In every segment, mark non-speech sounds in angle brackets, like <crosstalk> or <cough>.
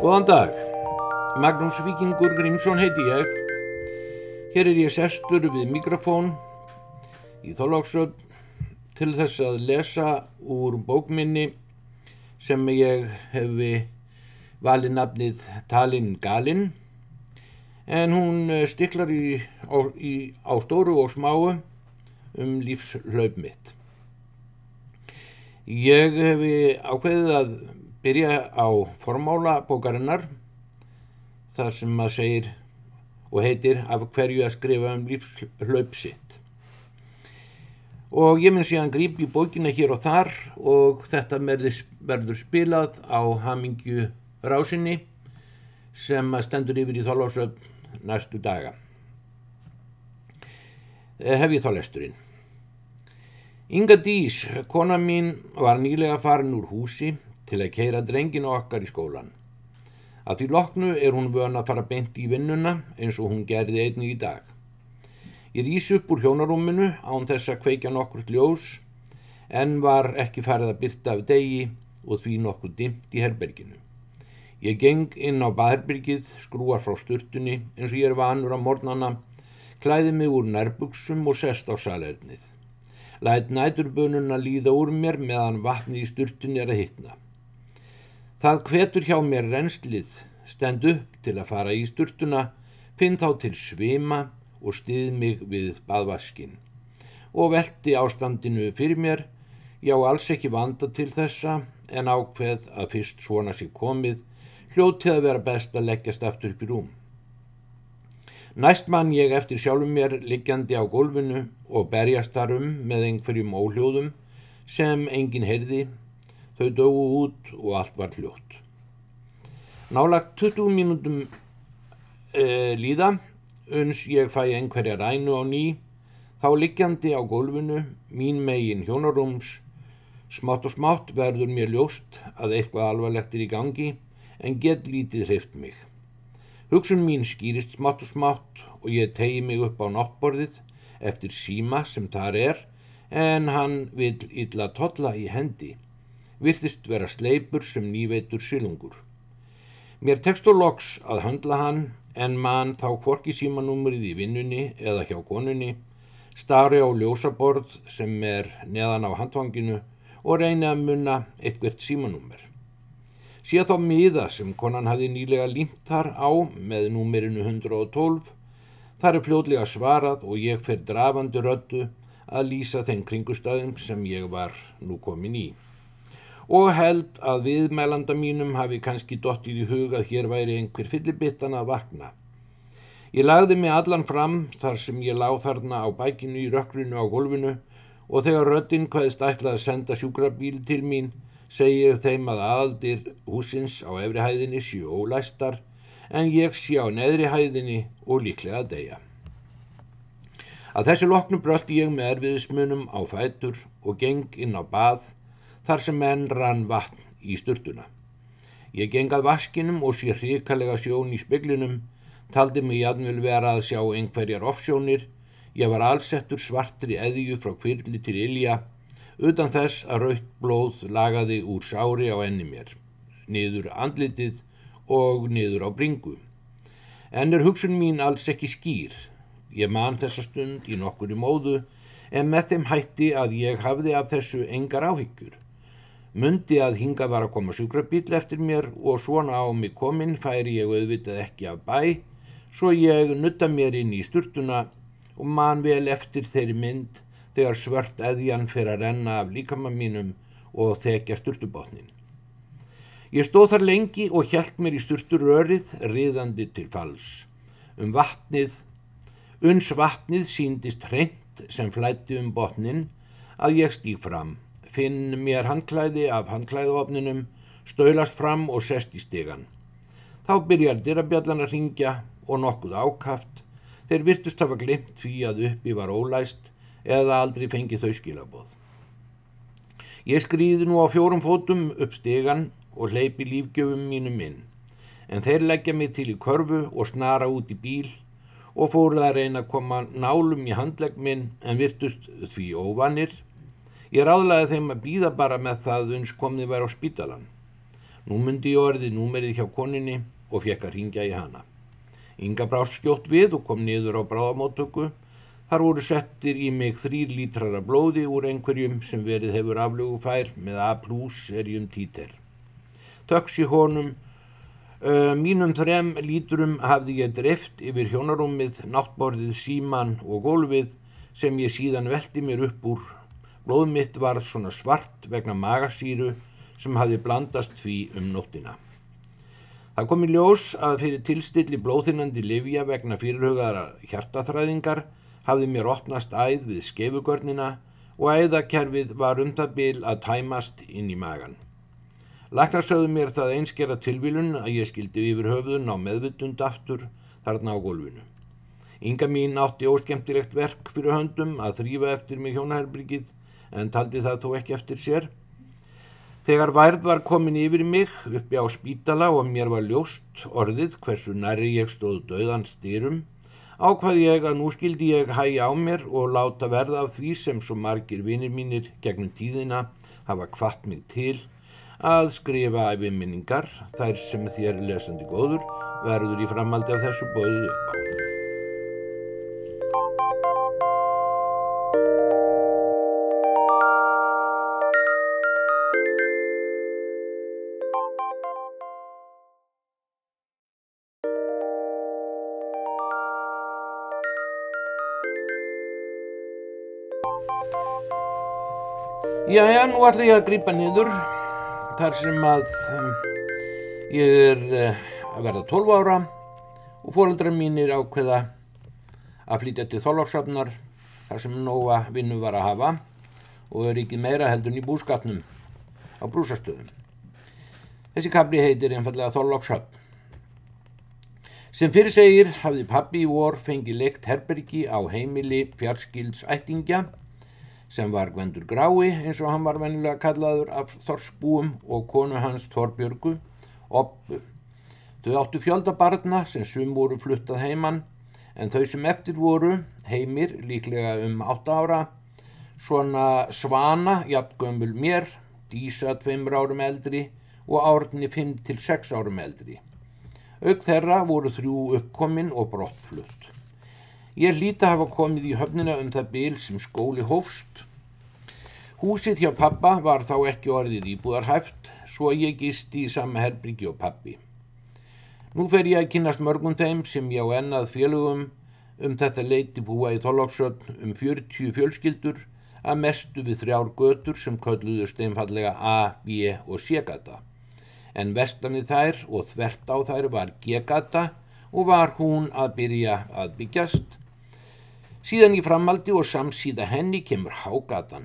Góðan dag, Magnús Víkingur Grímsson heiti ég. Hér er ég sestur við mikrofón í Þorlóksrödd til þess að lesa úr bókminni sem ég hefi valið nafnið Talinn Galinn en hún eh, stiklar í, á, í, á stóru og smáu um lífslaup mitt. Ég hefi ákveðið að byrja á formála bókarinnar þar sem maður segir og heitir af hverju að skrifa um lífslaup sitt. Og ég minn síðan gríp í bókina hér og þar og þetta verður spilað á hamingju rásinni sem stendur yfir í þólásöfn næstu daga. Eh, hef ég þá lesturinn. Inga Dís, kona mín, var nýlega farin úr húsi til að keira drenginu okkar í skólan. Að því loknu er hún vön að fara beint í vinnuna eins og hún gerði einni í dag. Ég rýs upp úr hjónarúminu án þess að kveikja nokkur ljós en var ekki farið að byrta af degi og því nokkur dimt í herberginu. Ég geng inn á baðherbyrgið, skrúar frá sturtunni eins og ég er vanur á mornana, klæði mig úr nærbuksum og sest á salernið. Læt næturbönuna líða úr mér meðan vatni í sturtunni er að hittna. Það hvetur hjá mér reynslið, stend upp til að fara í sturtuna, finn þá til svima og stið mig við baðvaskin. Og veldi ástandinu fyrir mér, já alls ekki vanda til þessa en ákveð að fyrst svona sér komið, hljótið að vera best að leggjast aftur upp í rúm. Næst mann ég eftir sjálfum mér liggjandi á gólfinu og berjast þar um með einhverjum óhljóðum sem engin heyrði Þau dögu út og allt var hljótt. Nálagt 20 mínútum e, líða, uns ég fæ einhverja rænu á ný, þá liggjandi á gólfinu, mín megin hjónarúms, smátt og smátt verður mér ljóst að eitthvað alvarlegt er í gangi, en get lítið hreift mig. Hugsun mín skýrist smátt og smátt og ég tegi mig upp á náttborðið eftir síma sem þar er, en hann vil illa totla í hendi virðist vera sleipur sem nýveitur silungur. Mér tekst og loks að handla hann en mann þá hvorki símanúmrið í vinnunni eða hjá konunni, starri á ljósaborð sem er neðan á handvanginu og reyni að munna eitthvert símanúmer. Sér þá miða sem konan hafi nýlega límt þar á með númerinu 112, þar er fljóðlega svarað og ég fer drafandi rödu að lýsa þeim kringustæðum sem ég var nú komin í og held að viðmælanda mínum hafi kannski dottið í hugað hér væri einhver fyllibittan að vakna. Ég lagði mig allan fram þar sem ég láð þarna á bækinu í rökkrinu á gólfinu og þegar röddinn hvaðist ætlað að senda sjúkrabíl til mín segir þeim að aðaldir húsins á efri hæðinni séu ólæstar en ég sé á neðri hæðinni og líklega að deyja. Að þessi loknu bröldi ég með erfiðismunum á fætur og geng inn á bað þar sem menn rann vatn í sturtuna. Ég gengað vaskinum og sé hrikalega sjón í speglinum, taldi mig jætnvel vera að sjá einhverjar offsjónir, ég var allsettur svartri eðju frá kvirli til ilja, utan þess að raukt blóð lagaði úr sári á enni mér, niður andlitið og niður á bringu. En er hugsun mín alls ekki skýr, ég man þessa stund í nokkur í móðu, en með þeim hætti að ég hafði af þessu engar áhyggjur. Mundi að hinga var að koma sjúkrabíl eftir mér og svona á mig kominn færi ég auðvitað ekki af bæ, svo ég nutta mér inn í sturtuna og man vel eftir þeirri mynd þegar svört eðjan fyrir að renna af líkama mínum og þekja sturtubotnin. Ég stóð þar lengi og hjælt mér í sturturörið riðandi til fals. Um vatnið, uns vatnið síndist hreint sem flætti um botnin að ég stíg fram finn mér handklæði af handklæðuofninum, stöylast fram og sest í stigan. Þá byrjar dyrabjallan að ringja og nokkuð ákaft, þeir virtust hafa glimt því að uppi var ólæst eða aldrei fengið þau skilaboð. Ég skrýði nú á fjórum fótum upp stigan og hleypi lífgjöfum mínum inn, en þeir leggja mig til í körfu og snara út í bíl og fóruð að reyna að koma nálum í handlegg minn en virtust því óvanir Ég ráðlaði þeim að býða bara með það uns komni væri á spítalan. Nú myndi ég orðið númerið hjá koninni og fekk að ringja í hana. Inga brást skjótt við og kom niður á bráðamóttöku. Þar voru settir í mig þrýr lítrar af blóði úr einhverjum sem verið hefur aflögufær með A plus erjum títer. Töks í honum Uh, mínum þrem líturum hafði ég drift yfir hjónarúmið, náttborðið, síman og gólfið sem ég síðan velti mér upp úr. Blóð mitt var svona svart vegna magasýru sem hafði blandast því um nóttina. Það kom í ljós að fyrir tilstilli blóðinnandi livja vegna fyrirhugaðara hjartaþræðingar hafði mér opnast æð við skefugörnina og æðakerfið var um það bil að tæmast inn í magan. Læknar sögðu mér það einskjara tilvílun að ég skildi yfir höfðun á meðvutund aftur þarna á gólfinu. Inga mín átti óskemtilegt verk fyrir höndum að þrýfa eftir mig hjónaherbryggið en taldi það þó ekki eftir sér. Þegar værð var komin yfir mig uppi á spítala og mér var ljóst orðið hversu næri ég stóð döðans styrum, ákvað ég að nú skildi ég hægja á mér og láta verða af því sem svo margir vinir mínir gegnum tíðina hafa kvart mig til að skrifa æfiminningar þær sem þér lesandi góður verður í framaldi af þessu bóðu upp á. Jæja, nú ætla ég að grípa niður þar sem að um, ég er uh, að verða 12 ára og fóröldrar mínir ákveða að flytja til þólagsöfnar þar sem nóga vinnu var að hafa og er ekki meira heldur í búskapnum á brúsastöðum. Þessi kabli heitir einfallega þólagsöfn. Sem fyrir segir hafði pappi í vor fengið leikt herbergi á heimili fjarskildsættingja sem var Gvendur Grái eins og hann var venilega kallaður af Þorsbúum og konu hans Þorbjörgu, Oppu. Þau áttu fjöldabarna sem sum voru fluttað heimann en þau sem eftir voru, heimir, líklega um 8 ára, svona Svana, jafngömmul mér, Dísa tveimur árum eldri og Árni 5-6 árum eldri. Auk þeirra voru þrjú uppkominn og brottflutt. Ég hlýta að hafa komið í höfnina um það byl sem skóli hófst. Húsið hjá pappa var þá ekki orðið íbúðarhæft, svo ég gisti í sama herbríki og pappi. Nú fer ég að kynast mörgum þeim sem ég á ennað félögum um þetta leiti búa í Þorlóksöld um 40 fjölskyldur að mestu við þrjár götur sem kölluðust einfallega A, B og C-gata. En vestanið þær og þvert á þær var G-gata og var hún að byrja að byggjast Síðan í framaldi og samsíða henni kemur hágatan.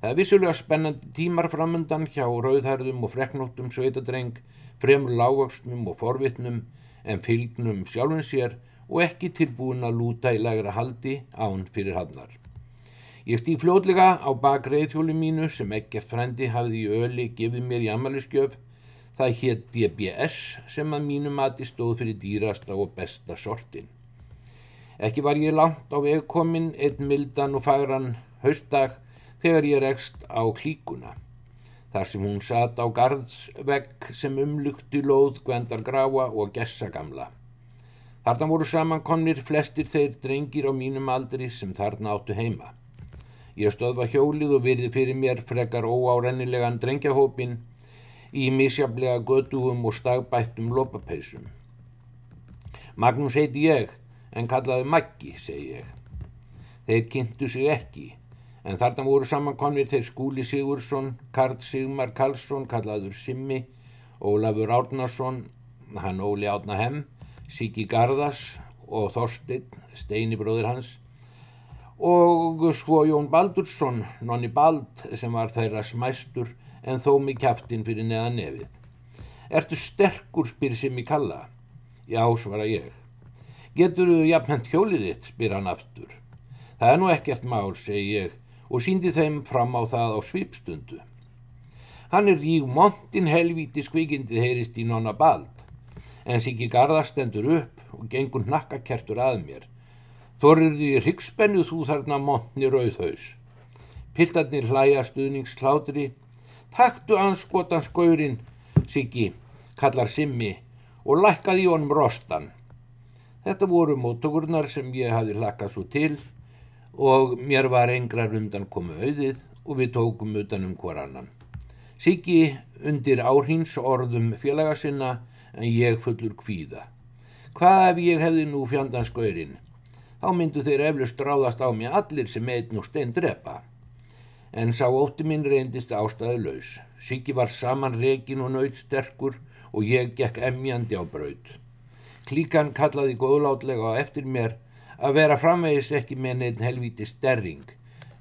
Það er vissulega spennandi tímar framöndan hjá rauðhærðum og freknóttum sveitadreng, fremur lágvaksnum og forvitnum en fylgnum sjálfum sér og ekki tilbúin að lúta í lægra haldi án fyrir hannar. Ég stýð fljóðlega á bak reyðhjóli mínu sem ekkert frendi hafði í öli gefið mér í amaliskjöf. Það hétt DBS sem að mínu mati stóð fyrir dýrasta og besta sortin. Ekki var ég langt á vegkomin einn mildan og fagran haustdag þegar ég rekst á klíkuna. Þar sem hún satt á garðsvegg sem umlugti lóð Gwendar Gráa og Gessa gamla. Þarna voru samankomnir flestir þeir drengir á mínum aldri sem þarna áttu heima. Ég stöðva hjólið og virði fyrir mér frekar óárennilegan drengjahópin í misjaflega gödugum og stagbættum lopapeisum. Magnús heiti ég en kallaði Maggi, segi ég. Þeir kynntu sig ekki, en þarna voru samankonir þeir Skúli Sigursson, Karl Sigmar Karlsson, kallaður Simmi, Ólafur Árnarsson, hann Óli Átnahem, Siggi Garðas og Þorstein, Steini bróðir hans, og svo Jón Baldursson, nonni Bald, sem var þeirra smæstur, en þó mig kæftin fyrir neða nefið. Ertu sterkur, spyr Simmi kalla? Já, svara ég. Getur þú jafnhend hjólið þitt, spyr hann aftur. Það er nú ekkert mál, segi ég og síndi þeim fram á það á svipstundu. Hann er ríg montin helvíti skvikindið heyrist í nonna bald, en Siggi Garðar stendur upp og gengur nakkakertur að mér. Þorir því ryggspennu þú þarna montni rauðhaus. Piltarnir hlæja stuðningsklátri. Takktu anskotans gaurinn, Siggi, kallar Simmi og lækkaði í honum rostan. Þetta voru móttökurnar sem ég hafi hlakkað svo til og mér var engrar undan komu auðið og við tókum utanum hver annan. Siggi undir áhins orðum félaga sinna en ég fullur kvíða. Hvað ef ég hefði nú fjandanskaurinn? Þá myndu þeir eflust ráðast á mig allir sem einn og stein drepa. En sá ótti minn reyndist ástæðu laus. Siggi var saman rekin og nöyt sterkur og ég gekk emjandi á braud. Klíkan kallaði góðlátlega á eftir mér að vera framvegis ekki með neitt helvíti sterring.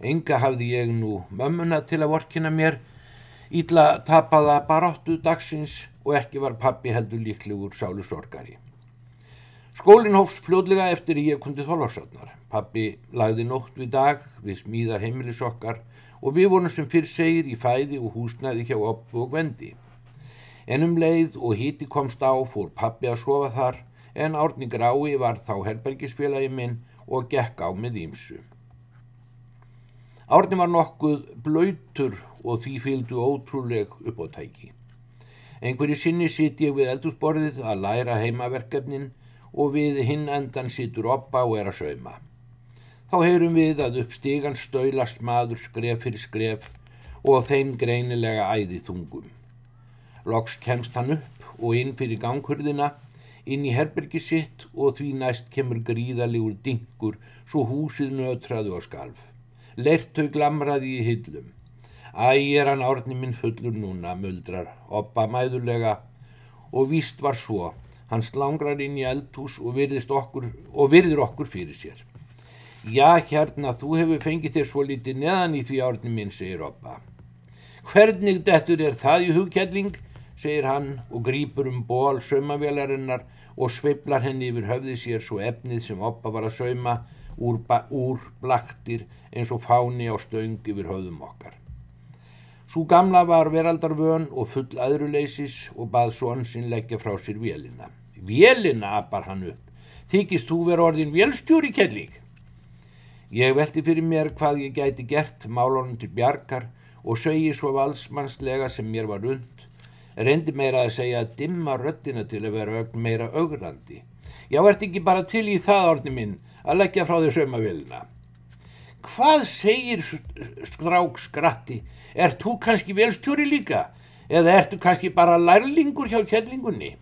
Enga hafði ég nú mömmuna til að vorkina mér, ítla tapaða baráttu dagsins og ekki var pappi heldur líklegur sálu sorgari. Skólinn hófst fljóðlega eftir ég kundi þólarsatnar. Pappi lagði nótt við dag við smíðar heimilisokkar og við vorum sem fyrr segir í fæði og húsnæði hjá oppu og vendi. En um leið og híti komst á fór pappi að sofa þar en Árni Grái var þá herbergisfélagi minn og gekk á með ímsu. Árni var nokkuð blöytur og því fylgdu ótrúleg uppáttæki. Einhverju sinni sitt ég við eldúsborðið að læra heimaverkefnin og við hinn endan situr oppa og er að sauma. Þá heyrum við að upp stígan stöylast maður skref fyrir skref og þeim greinilega æði þungum. Loks kemst hann upp og inn fyrir ganghurðina, inn í herbergi sitt og því næst kemur gríðalegur dingur svo húsið nötraðu á skalf. Lertau glamraði í hyllum. Æ, er hann árni minn fullur núna, muldrar, oppa mæðulega og víst var svo Hann slangrar inn í eldhús og, okkur, og virður okkur fyrir sér. Já, hérna, þú hefur fengið þér svo litið neðan í því árni minn, segir Oppa. Hvernig dettur er það í hugkjalling, segir hann og grýpur um ból saumavélarinnar og sveiblar henni yfir höfði sér svo efnið sem Oppa var að sauma úr, úr blaktir eins og fáni á stöng yfir höfðum okkar. Sú gamla var veraldarvön og full aðruleysis og bað svon sinn leggja frá sér vélina. Vélina, appar hann upp. Þykist þú vera orðin vélstjóri, kelling? Ég velti fyrir mér hvað ég gæti gert málunum til bjargar og sögi svo valsmannslega sem mér var und. Reyndi meira að segja að dimma röttina til að vera meira augrandi. Já, ert ekki bara til í það, orði minn, að leggja frá þér sögmavélina. Hvað segir strák skratti? Ert þú kannski velstjóri líka? Eða ertu kannski bara lærlingur hjá kellingunni?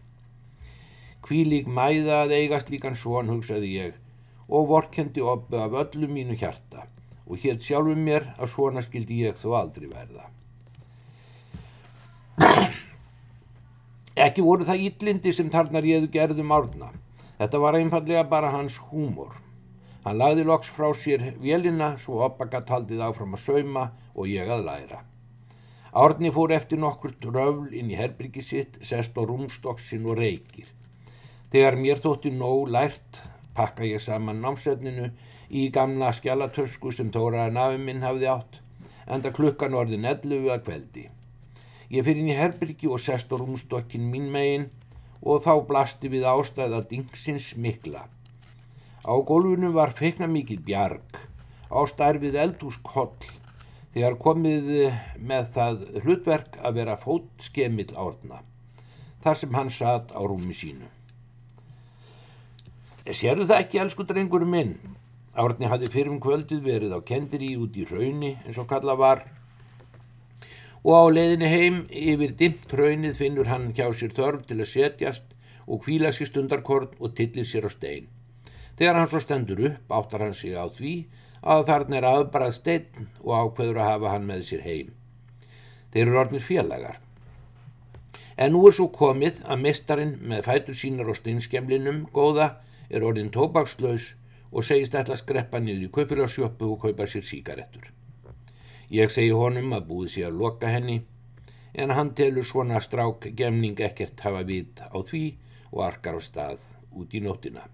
Kvílík mæða að eigast líkan svon, hugsaði ég, og vorkendi oppu af öllu mínu hjarta og hétt sjálfum mér að svona skildi ég þó aldrei verða. Ekki voru það íllindi sem þarna réðu gerðum árna. Þetta var einfallega bara hans húmor. Hann lagði loks frá sér vélina svo oppagat haldið áfram að sauma og ég að læra. Árni fór eftir nokkur dröfl inn í herbyrgi sitt, sest á rúmstokksinn og reykir. Þegar mér þótti nóg lært pakka ég saman námsefninu í gamla skjálatösku sem tóraði nafi minn hafði átt, enda klukkan orðin 11 að kveldi. Ég fyrir inn í herbyrgi og sest á rúmstokkin mín megin og þá blasti við ástæða dingsins mikla. Á gólfinu var feikna mikið bjarg, á starfið eldhúskoll, þegar komið með það hlutverk að vera fótskemill árna, þar sem hann satt á rúmi sínu. Sérðu það ekki, elsku drengur minn? Árni hafði fyrir um kvöldið verið á kendiri út í raunni, eins og kalla var, og á leiðinni heim yfir dimt raunnið finnur hann hjá sér þörf til að setjast og kvíla sér stundarkorn og tillir sér á stein. Þegar hann svo stendur upp áttar hann sig á því að þarna er aðbarað steinn og ákveður að hafa hann með sér heim. Þeir eru orðinir félagar. En nú er svo komið að mistarinn með fætur sínar á steinskemlinum góða er orðin tóbakslaus og segist ætla að skreppa niður í kaupfélagsjöpu og kaupa sér síkaretur. Ég segi honum að búið sér að loka henni en hann telur svona strák gemning ekkert hafa vit á því og arkar á stað út í nóttina.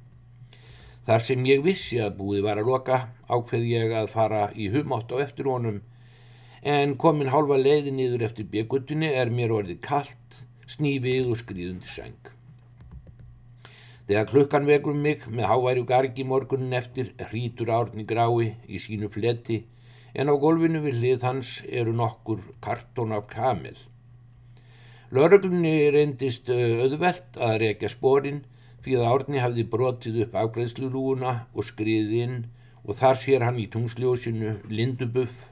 Þar sem ég vissi að búið var að loka ákveð ég að fara í humátt á eftir honum en komin hálfa leiði niður eftir byggutunni er mér orðið kallt, snífið og skrýðundi sæng. Þegar klukkan vekur mig með háværu gargi morgunin eftir hrítur árni grái í sínu fletti en á gólfinu við hlið hans eru nokkur kartón af kamel. Lörglunni reyndist auðvelt að rekja spórin fyrir að Árni hafði brotið upp afgreðslulúuna og skriðið inn og þar sér hann í tungsljósinu lindubuff,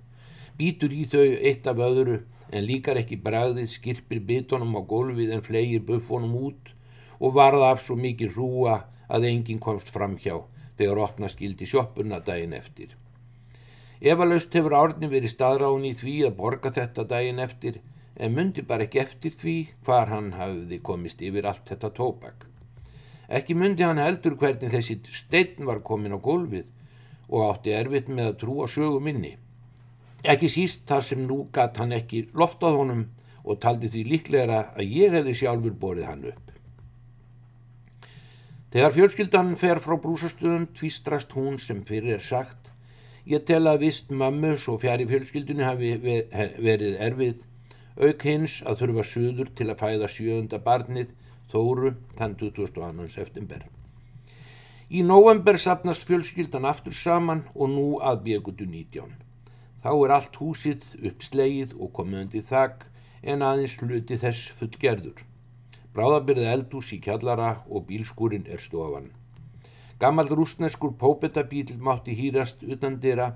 býtur í þau eitt af öðru en líkar ekki bragðið, skirpir bitunum á gólfið en flegir buffunum út og varða af svo mikið hrúa að enginn komst fram hjá þegar opna skildi sjoppuna daginn eftir. Efalaust hefur Árni verið staðrán í því að borga þetta daginn eftir en myndi bara ekki eftir því hvar hann hafði komist yfir allt þetta tópak. Ekki myndi hann heldur hvernig þessi stein var komin á gólfið og átti erfitt með að trúa sögu minni. Ekki síst þar sem nú gatt hann ekki loftað honum og taldi því líklega að ég hefði sjálfur borið hann upp. Þegar fjölskyldan fer frá brúsastöðum tvistrast hún sem fyrir er sagt. Ég tel að vist mammu svo fjari fjölskyldunni hafi verið erfið, auk hins að þurfa söður til að fæða sjöunda barnið, Þóru, þann 22. september. Í november sapnast fjölskyldan aftur saman og nú að bjögutu 19. Þá er allt húsið uppslegið og komundi þakk en aðeins hluti þess fullgerður. Bráðabyrði eldús í kjallara og bílskúrin er stofan. Gammal rúsneskur pópetabíl mátti hýrast utan dyrra.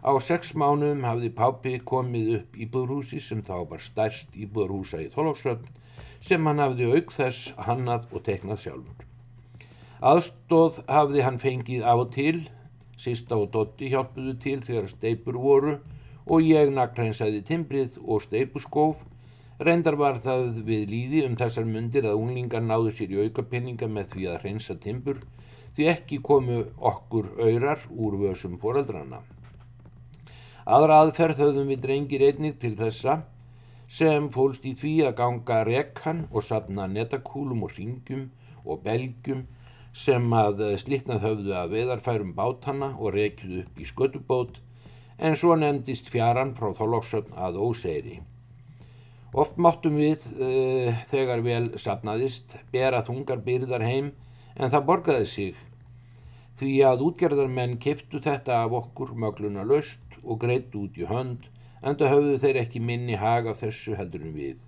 Á sex mánuðum hafði pápi komið upp íbúðrúsi sem þá var stærst íbúðrúsa í Þólóksöfn sem hann hafði auk þess hannað og teknað sjálfur. Aðstóð hafði hann fengið á og til, Sista og Dotti hjálpuðu til þegar steipur voru og ég nakrænsaði timbrið og steipuskóf. Reyndar var það við líði um þessar myndir að unglingar náðu sér í aukapinninga með því að hreinsa timbur því ekki komu okkur öyrar úr vössum foreldrana. Aðra aðferð höfðum við drengir einnig til þessa sem fólst í því að ganga rekkan og sapna netakúlum og ringjum og belgjum sem að slitnað höfðu að veðarfærum bátana og reykjuð upp í skötubót en svo nefndist fjaran frá þólóksögn að óseyri. Oft máttum við, uh, þegar vel sapnaðist, bera þungar byrðar heim en það borgaði sig. Því að útgerðarmenn kiftu þetta af okkur mögluna löst og greitt út í hönd en það höfðu þeir ekki minni haga þessu heldurum við.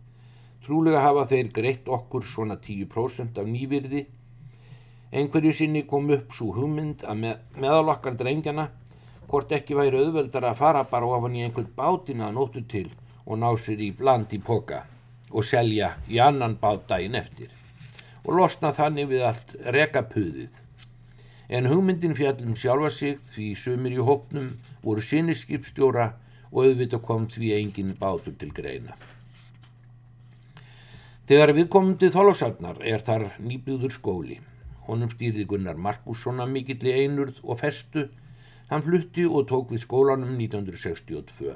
Trúlega hafa þeir greitt okkur svona 10% af nývirði. Einhverju sinni kom upp svo hugmynd að með, meðalokkar drengjana hvort ekki væri auðveldar að fara bara ofan í einhvern bátina að nóttu til og ná sér í bland í poka og selja í annan bát daginn eftir og losna þannig við allt rekapuðið. En hugmyndin fjallum sjálfa sig því sumir í hópnum voru sinniskipstjóra og auðvitað kom því engin bátur til greina. Þegar við komum til Þólagsafnar er þar nýbjúður skóli. Honum stýrði Gunnar Markussona mikill í einurð og festu. Hann flutti og tók við skólanum 1962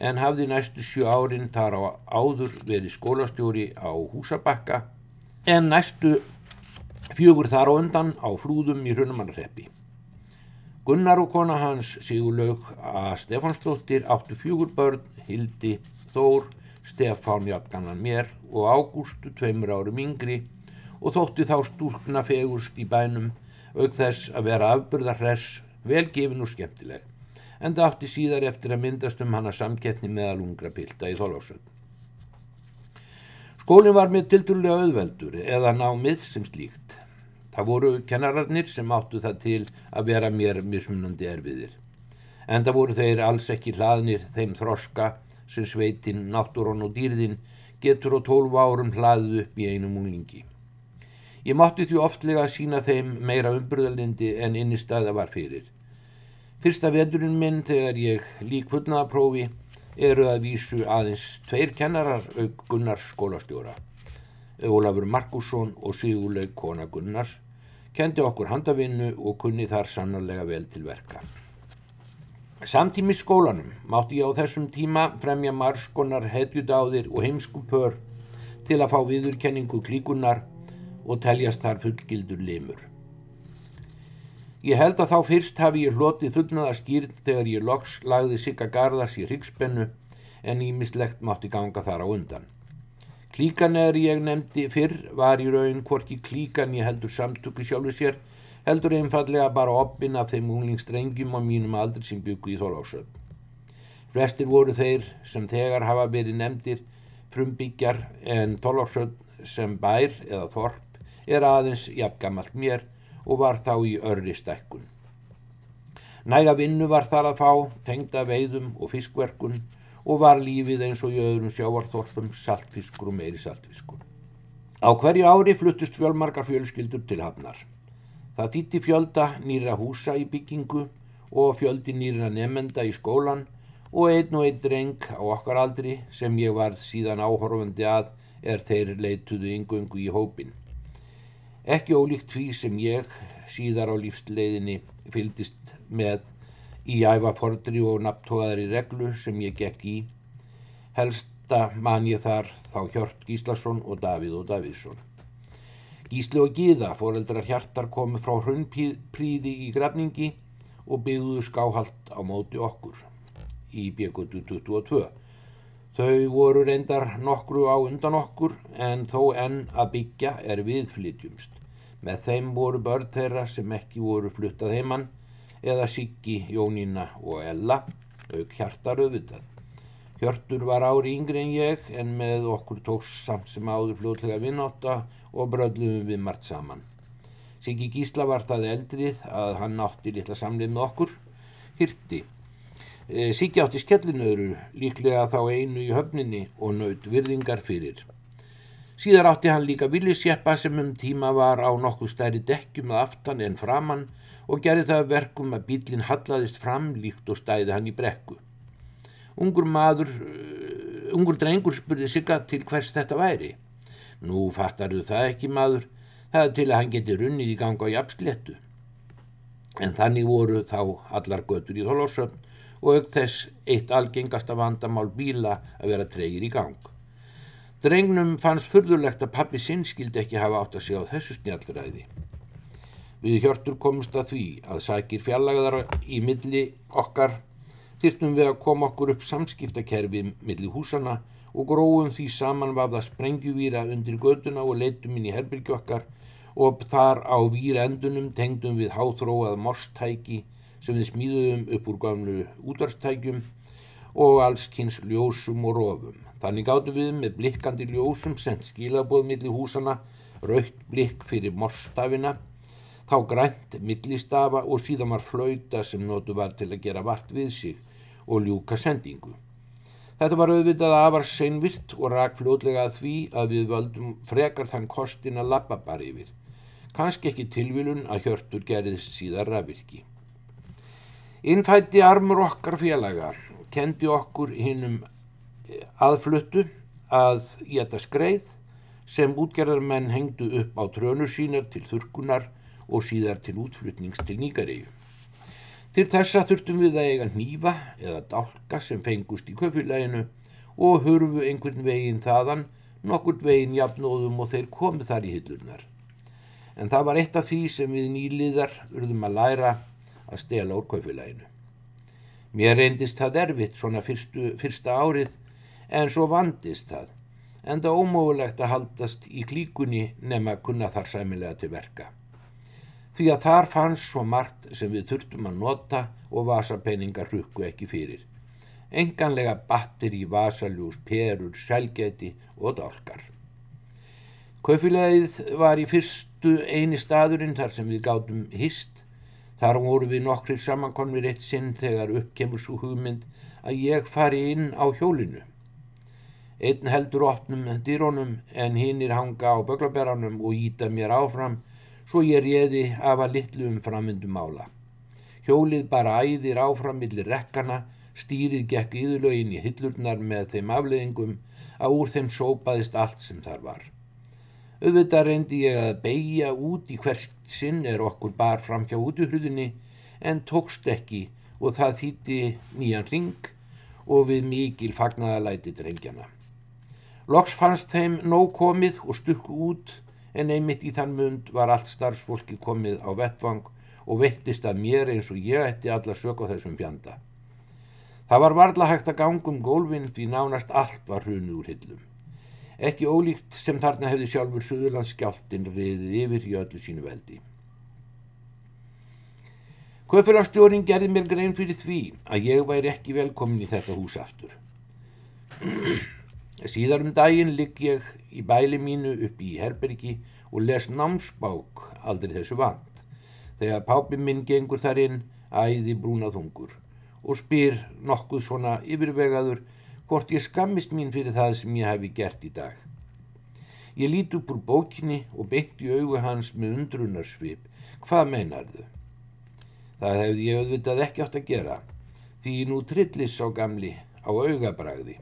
en hafði næstu sjö árin þar á áður verið skólastjóri á Húsabakka en næstu fjögur þar á undan á flúðum í Hrunumannarreppi. Gunnar og kona hans Sigurlaug að Stefansdóttir áttu fjögur börn, Hildi, Þór, Stefán Jafngannan mér og Ágústu tveimur árum yngri og þótti þá stúlkna fegurst í bænum auk þess að vera afburðarhress, velgefin og skemmtileg, en það átti síðar eftir að myndast um hana samkettni meðal ungra pilda í þólásöld. Skólinn var með tilturlega auðveldur eða námið sem slíkt. Það voru kennararnir sem áttu það til að vera mér mismunandi erfiðir. En það voru þeir alls ekki hlaðnir þeim þroska sem sveitin, náttúrun og dýrðin getur á tólf árum hlaðið upp í einum unglingi. Ég mátti því oftlega að sína þeim meira umbröðalindi en innistæða var fyrir. Fyrsta vedurinn minn þegar ég lík fullnaðaprófi eru að vísu aðeins tveir kennarar auk Gunnars skólastjóra. Ólafur Markusson og Sigurleik kona Gunnars kendi okkur handavinnu og kunni þar sannarlega vel til verka. Samtími skólanum mátti ég á þessum tíma fremja marskonar hetjudáðir og heimskupör til að fá viðurkenningu klíkunar og teljast þar fullgildur limur. Ég held að þá fyrst hafi ég hlotið fullnaða skýrn þegar ég loks lagði sigga garðars í hryggspennu en ímislegt mátti ganga þar á undan. Klíkan er ég nefndi fyrr var í raun hvorki klíkan ég heldur samtöku sjálfu sér heldur einfallega bara oppin af þeim unglingstrengjum á mínum aldri sem byggu í þólásöld. Flestir voru þeir sem þegar hafa verið nefndir frumbyggjar en Tólóksöld sem bær eða þorp er aðeins jafngamalt mér og var þá í örri stekkun. Næga vinnu var þar að fá, tengda veiðum og fiskverkun og var lífið eins og í öðrum sjávarþorpum saltfiskur og meiri saltfiskur. Á hverju ári fluttust fjölmarkar fjölskyldur til hafnar. Það þýtti fjölda nýra húsa í byggingu og fjöldi nýra nefnenda í skólan og einn og einn dreng á okkar aldri sem ég var síðan áhorfandi að er þeir leituðu yngöngu í hópin. Ekki ólíkt því sem ég síðar á lífsleiðinni fyldist með í æfa fordri og nafntóðari reglu sem ég gekk í. Helsta man ég þar þá Hjört Gíslason og Davíð og Davíðsson. Gísli og Gíða, foreldrar hjartar, komu frá hrundpríði í grafningi og byggðuðu skáhalt á móti okkur í byggutu 22. Þau voru reyndar nokkru á undan okkur en þó enn að byggja er viðflytjumst. Með þeim voru börn þeirra sem ekki voru fluttað heimann eða Siggi, Jónína og Ella, auk hjartar auðvitað. Hjörtur var ári yngri en ég en með okkur tóks samt sem áður fljóðlega vinnotta og bröðluðum við margt saman. Siggi Gísla var það eldrið að hann átti litla samlið með okkur, hirti. E, Siggi átti skellinöðru, líklega þá einu í höfninni og naut virðingar fyrir. Síðar átti hann líka villisjeppa sem um tíma var á nokkuð stærri dekkjum að aftan en framann og gerði það verkum að bílinn hallaðist fram líkt og stæði hann í brekku. Ungur maður, uh, ungur drengur spurði Sigga til hvers þetta væri. Nú fattaru það ekki maður, það er til að hann geti runnið í ganga á jafnsléttu. En þannig voru þá allar götur í þólórsöfn og auk þess eitt algengasta vandamál bíla að vera treyir í gang. Drengnum fannst fyrðulegt að pappi sinn skildi ekki hafa átt að segja á þessu snjallræði. Við hjörtur komumst að því að sækir fjarlagðar í milli okkar þyrtum við að koma okkur upp samskiptakerfi milli húsana og gróum því saman vafða sprengjuvýra undir göduna og leitum inn í herbyrgi okkar og þar á výra endunum tengdum við háþróað morstæki sem við smíðum upp úr gamlu útvarstækjum og allskynns ljósum og rofum. Þannig gáttum við með blikkandi ljósum sendt skilabóð milli húsana, raukt blikk fyrir morstafina þá grænt millistafa og síðan var flauta sem notu var til að gera vart við sig og ljúka sendingu. Þetta var auðvitað afar seinvirt og rak fljótlega að því að við völdum frekar þann kostin að lappa bara yfir. Kanski ekki tilvilun að hjörtur gerðist síðar rafvirki. Innfætti armur okkar félaga kendi okkur hinnum aðfluttu að geta skreið sem útgerðarmenn hengdu upp á trönur sínar til þurkunar og síðar til útflutnings til Nýgaríu. Til þessa þurftum við að eiga nýfa eða dálka sem fengust í köfylæginu og hurfu einhvern veginn þaðan, nokkur veginn jafnóðum og þeir komið þar í hillurnar. En það var eitt af því sem við nýliðar urðum að læra að stela úr köfylæginu. Mér reyndist það erfitt svona fyrstu, fyrsta árið en svo vandist það, en það ómögulegt að haldast í klíkunni nema kunna þar sæmilega til verka því að þar fannst svo margt sem við þurftum að nota og vasapenningar hrukku ekki fyrir. Enganlega battir í vasaljús, perur, selgeti og dálkar. Kaufilegið var í fyrstu eini staðurinn þar sem við gátum hist. Þar voru við nokkri samankonvið eitt sinn þegar uppkemur svo hugmynd að ég fari inn á hjólinu. Einn heldur opnum dýrónum en hinn er hanga á böglabæranum og íta mér áfram svo ég réði af að litlu um framvindum mála. Hjólið bara æðir áfram millir rekkana, stýrið gekk yðurlögin í hillurnar með þeim afleðingum að úr þeim sópaðist allt sem þar var. Auðvitað reyndi ég að beigja út í hvert sinn er okkur bar fram hjá útuhrudinni en tókst ekki og það þýtti nýjan ring og við mikil fagnaðalæti drengjana. Loks fannst þeim nóg komið og stukku út en einmitt í þann mund var allt starfsfólki komið á vettvang og veittist að mér eins og ég ætti alla sök á þessum fjanda. Það var varla hægt að ganga um gólfinn því nánast allt var hrunu úr hillum. Ekki ólíkt sem þarna hefði sjálfur Suðurlandsskjáltin riðið yfir í öllu sínu veldi. Kaufélagstjórin gerði mér grein fyrir því að ég væri ekki velkomin í þetta hús aftur. <clears throat> Síðar um daginn ligg ég í bæli mínu upp í Herbergi og les námsbák aldrei þessu vant. Þegar pápi minn gengur þar inn, æði brúnaþungur og spyr nokkuð svona yfirvegaður hvort ég skammist mín fyrir það sem ég hefi gert í dag. Ég lít upp úr bókinni og beint í augu hans með undrunarsvip. Hvað meinar þau? Það hefði ég auðvitað ekki átt að gera, því nú trillis á gamli á augabræði.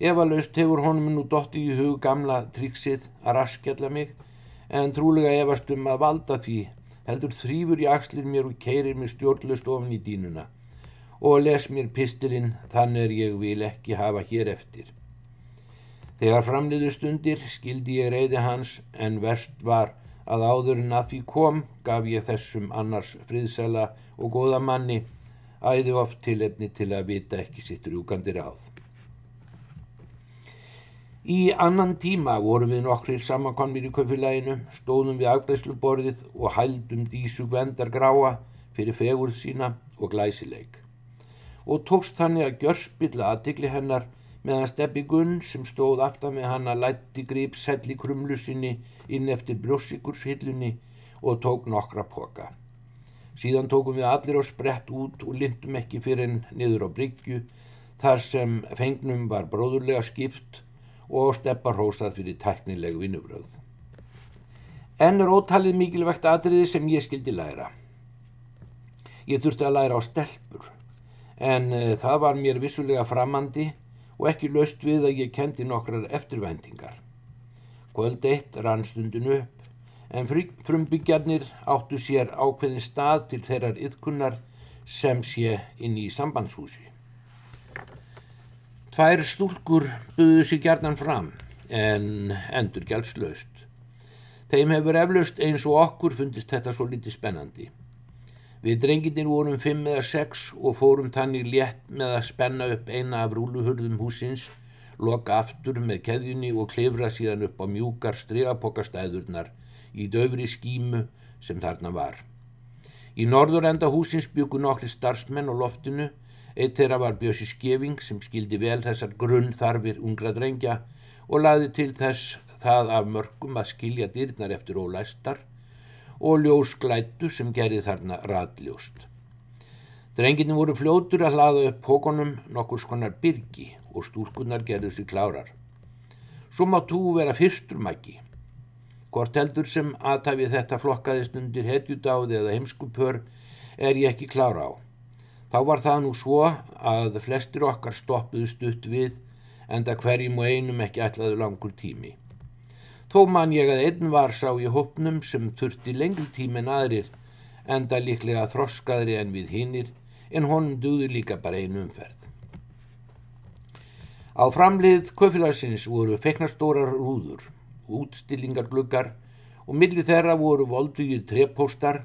Efalaust hefur honum nú dotti í hug gamla triksið að raskjalla mig en trúlega efast um að valda því heldur þrýfur í axlir mér og keirir mér stjórnlust ofn í dínuna og les mér pistilinn þannig er ég vil ekki hafa hér eftir. Þegar framliðu stundir skildi ég reyði hans en verst var að áður en að því kom gaf ég þessum annars friðsela og góða manni æði oft tilefni til að vita ekki sitt rúkandi ráð. Í annan tíma vorum við nokkrir samankonmir í kaufélaginu, stóðum við afgreysluborðið og hældum dísu vendar gráa fyrir fegurð sína og glæsileik. Og tókst þannig að gjörspilla aðtikli hennar meðan Steppi Gunn sem stóð aftan með hann að lætti grip selli krumlu sinni inn eftir brjósíkurshillunni og tók nokkra poka. Síðan tókum við allir á sprett út og lindum ekki fyrir henn niður á bryggju þar sem fengnum var bróðurlega skipt og steppa hrósað fyrir teknileg vinnubröð. En er ótalið mikilvægt atriði sem ég skildi læra. Ég þurfti að læra á stelpur, en uh, það var mér vissulega framandi og ekki löst við að ég kendi nokkrar eftirvæntingar. Kvöld eitt rann stundin upp, en frumbyggjarnir áttu sér ákveðin stað til þeirrar yðkunnar sem sé inn í sambandshúsi. Tvær stúlkur buðu sér gjarnan fram en endur gjaldslaust. Þeim hefur eflaust eins og okkur fundist þetta svo litið spennandi. Við drenginir vorum fimm eða sex og fórum þannig létt með að spenna upp eina af rúluhurðum húsins, loka aftur með keðjunni og klifra síðan upp á mjúkar strigapokastæðurnar í döfri skímu sem þarna var. Í norður enda húsins byggu nokkri starfsmenn á loftinu Eitt þeirra var Bjössi Skeving sem skildi vel þessar grunn þarfir ungra drengja og laði til þess það af mörgum að skilja dyrnar eftir ólæstar og ljósglættu sem gerði þarna radljóst. Drenginu voru fljótur að hlaða upp pókonum nokkur skonar byrgi og stúrkunnar gerðu sér klárar. Svo má tú vera fyrstur mæki. Hvort heldur sem aðtæfi þetta flokkaðist undir hetjudáði eða heimskupör er ég ekki klára á. Þá var það nú svo að flestir okkar stoppuðu stutt við enda hverjum og einum ekki ætlaðu langur tími. Þó man ég að einn var sá í hópnum sem þurfti lengri tími en aðrir enda líklega þroskaðri en við hinnir en honum duði líka bara einu umferð. Á framlið köfilarsins voru feiknarstórar rúður, útstillingargluggar og millir þeirra voru voldugir trepóstar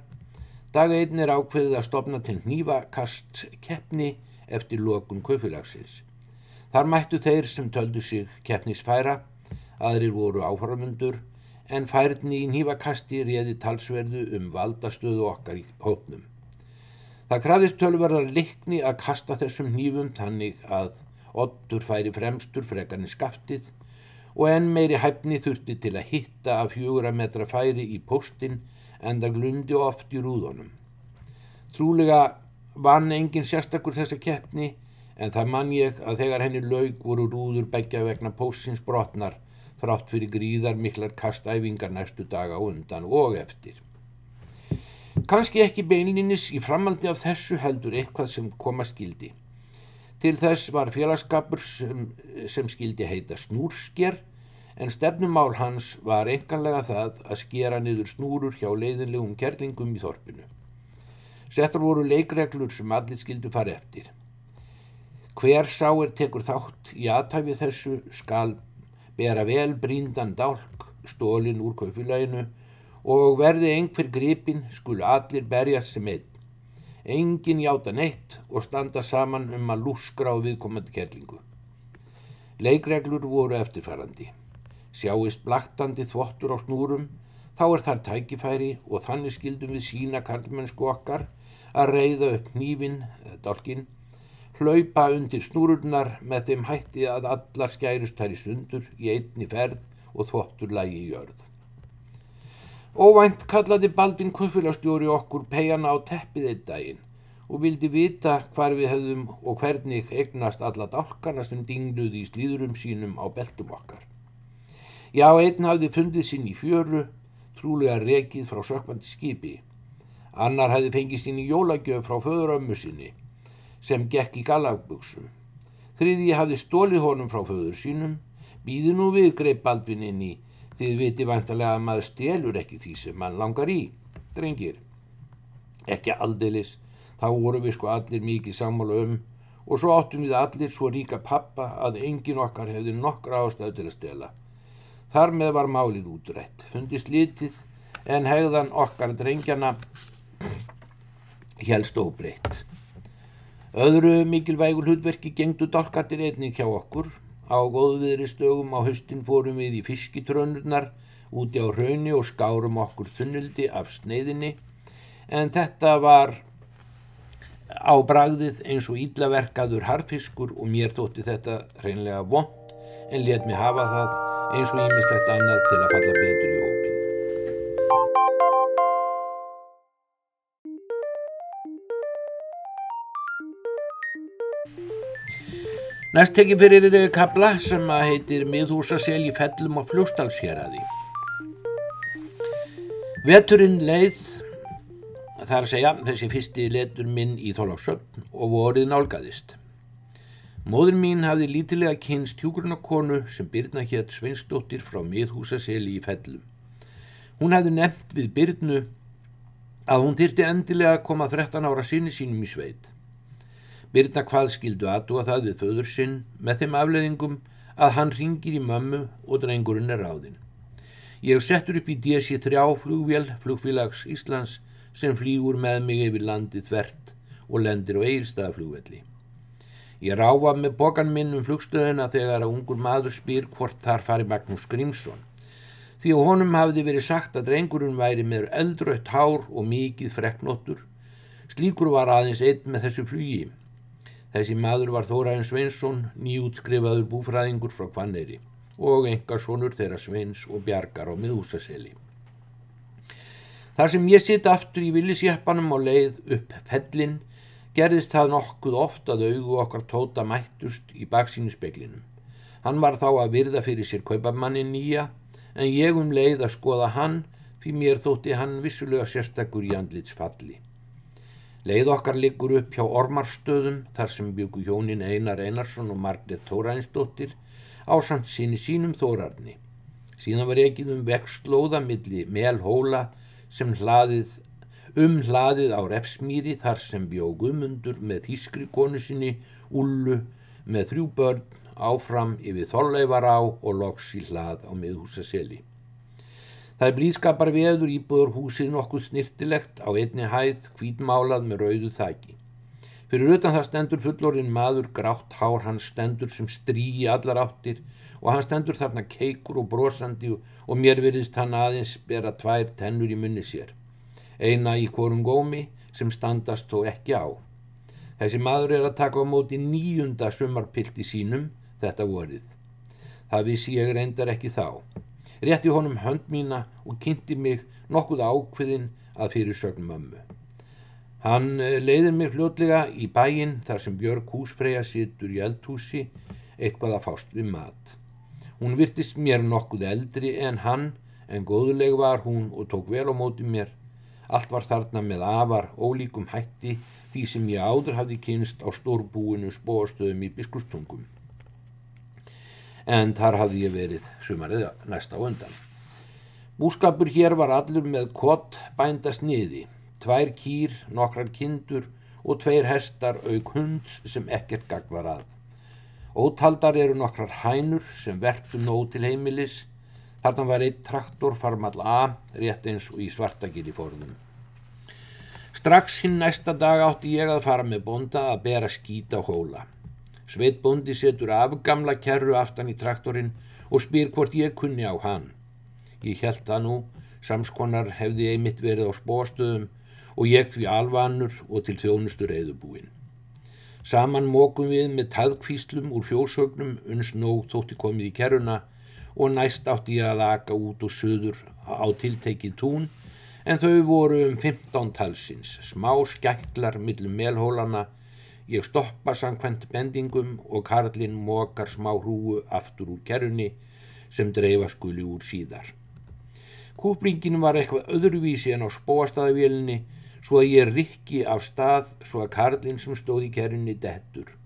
Dag einn er ákveðið að stopna til nývakast keppni eftir lokun kaufélagsins. Þar mættu þeir sem töldu sig keppnisfæra, aðrir voru áframundur, en færni í nývakasti réði talsverðu um valdastöðu okkar í hópnum. Það krafðist tölverðar likni að kasta þessum nýfum þannig að ottur færi fremstur frekarni skaftið og enn meiri hæfni þurfti til að hitta af fjögura metra færi í postin en það glundi oft í rúðunum. Trúlega vann engin sérstakur þessa keppni en það mann ég að þegar henni laug voru rúður begja vegna pósins brotnar þrátt fyrir gríðar miklar kastæfingar næstu daga undan og eftir. Kanski ekki beinlinis í framaldi af þessu heldur eitthvað sem koma skildi. Til þess var félagskapur sem, sem skildi heita snúrsker en stefnumál hans var enganlega það að skera niður snúrur hjá leiðinlegum kerlingum í þorpinu. Settar voru leikreglur sem allir skildu fara eftir. Hver sáir tekur þátt í aðtæfi þessu skal bera vel bríndan dálk stólin úr kaufilaginu og verði einhver gripin skulu allir berjast sem einn. Engin játa neitt og standa saman um að lúskra á viðkomandi kerlingu. Leikreglur voru eftirfærandi. Sjáist blaktandi þvottur á snúrum, þá er þar tækifæri og þannig skildum við sína karlmennsku okkar að reyða upp nýfin, dálkin, hlaupa undir snúrurnar með þeim hætti að allar skærust þær í sundur í einni ferð og þvottur lægi í jörð. Óvænt kallaði Baldvin kuffilastjóri okkur peiana á teppið einn daginn og vildi vita hvar við hefðum og hvernig egnast alla dálkarna sem dingluði í slíðurum sínum á beltum okkar. Já, einn hafði fundið sinn í fjöru, trúlega rekið frá sökvandi skipi. Annar hafði fengið sinn í jólagjöf frá föðurömmu sinni sem gekk í galagbuksum. Þriði hafði stólið honum frá föður sínum, býði nú við greip Baldvin inn í, þið viti vantarlega að maður stelur ekki því sem mann langar í, drengir. Ekki aldeilis, þá voru við sko allir mikið sammála um og svo áttum við allir svo ríka pappa að engin okkar hefði nokkra ástöð til að stela. Þar með var málið útrætt, fundist litið en hegðan okkar drengjana helst óbreytt. Öðru mikilvægur hlutverki gengdu dálkartir einnig hjá okkur. Á góðviðri stögum á höstin fórum við í fiskitrönurnar úti á raunni og skárum okkur þunnildi af sneiðinni en þetta var á bragðið eins og íllaverkaður harfiskur og mér þótti þetta hreinlega vond en let mig hafa það eins og ímislegt annað til að falla betur í hópin. Næst tekið fyrir kabla sem að heitir miðhúsasel í fellum og fljóstalsjeraði. Veturinn leið, þar segja, þessi fyrsti letur minn í þólagsöfn og vorið nálgæðist. Móður mín hafði lítilega kynst hjúgrunarkonu sem byrna hétt Sveinsdóttir frá miðhúsaseli í fellum. Hún hafði nefnt við byrnu að hún þyrti endilega að koma 13 ára sinni sínum í sveit. Birna hvað skildu aðtúa það við föður sinn með þeim afleðingum að hann ringir í mömmu og drengurinn er ráðinn. Ég settur upp í DC-3 flugvél, flugfélags Íslands, sem flýgur með mig yfir landið þvert og lendir á eigilstaðaflugvelli. Ég ráfa með bokan minn um flugstöðuna þegar að ungur maður spyr hvort þar fari Magnús Grímsson. Því að honum hafði verið sagt að drengurinn væri með eldrautt hár og mikið freknóttur. Slíkur var aðeins einn með þessu flugi. Þessi maður var Þóraðin Sveinsson, nýjútskrifaður búfræðingur frá Kvanneri og engasonur þeirra Sveins og Bjargar á miðhúsaseli. Þar sem ég sitt aftur í villisjappanum á leið upp fellin, gerðist það nokkuð oft að augu okkar tóta mættust í baksínu speklinum. Hann var þá að virða fyrir sér kaupamannin nýja, en ég um leið að skoða hann, fyrir mér þótti hann vissulega sérstakur í andlitsfalli. Leið okkar liggur upp hjá Ormarstöðum þar sem byggu hjónin Einar Einarsson og Margret Tórænsdóttir á samt síni sínum þórarni. Síðan var ekið um vextlóða milli melhóla sem hlaðið, um hlaðið á refsmýri þar sem bjóð gumundur með þýskri konu sinni Ullu með þrjú börn áfram yfir þolleifar á og loks í hlað á miðhúsaseli. Það er blíðskapar veður íbúður húsið nokkuð snirtilegt á einni hæð hvítmálað með rauðu þæki. Fyrir utan það stendur fullorinn maður, grátt hár, hann stendur sem stríi allar áttir og hann stendur þarna keikur og brosandi og mér virðist hann aðeins bera tvær tennur í munni sér. Eina í korum gómi sem standast þó ekki á. Þessi maður er að taka á móti nýjunda sumarpilti sínum þetta vorið. Það vissi ég reyndar ekki þá rétti honum hönd mína og kynnti mig nokkuð ákveðin að fyrir sögnum ömmu. Hann eh, leiðir mér fljótlega í bæin þar sem Björg húsfreyja sittur í eldhúsi eitthvað að fást við mat. Hún virtist mér nokkuð eldri en hann en góðuleg var hún og tók vel á móti mér. Allt var þarna með afar ólíkum hætti því sem ég áður hafði kynst á stórbúinu spóastöðum í biskustungum en þar hafði ég verið sumarið næst á undan. Búskapur hér var allur með kott bændast niði, tvær kýr, nokkrar kindur og tveir hestar auk hunds sem ekkert gagg var að. Ótaldar eru nokkrar hænur sem verktu nóg til heimilis, þarna var eitt traktor farmall A, rétt eins og í svartagil í forðunum. Strax hinn næsta dag átti ég að fara með bonda að bera skýt á hóla. Sveitbóndi setur af gamla kerru aftan í traktorinn og spyr hvort ég kunni á hann. Ég held það nú, samskonar hefði einmitt verið á spóstöðum og ég því alvanur og til þjónustur eðubúin. Saman mókum við með taðkvíslum úr fjósögnum uns nóg þótti komið í keruna og næst átti ég að laka út og söður á tiltekið tún en þau voru um 15 talsins, smá skæklar millum melhólana, ég stoppa samkvæmt bendingum og Karlinn mókar smá hrúu aftur úr kerunni sem dreifa skuli úr síðar. Kúpringin var eitthvað öðruvísi en á spóastæðavélinni svo að ég rikki af stað svo að Karlinn sem stóð í kerunni dettur.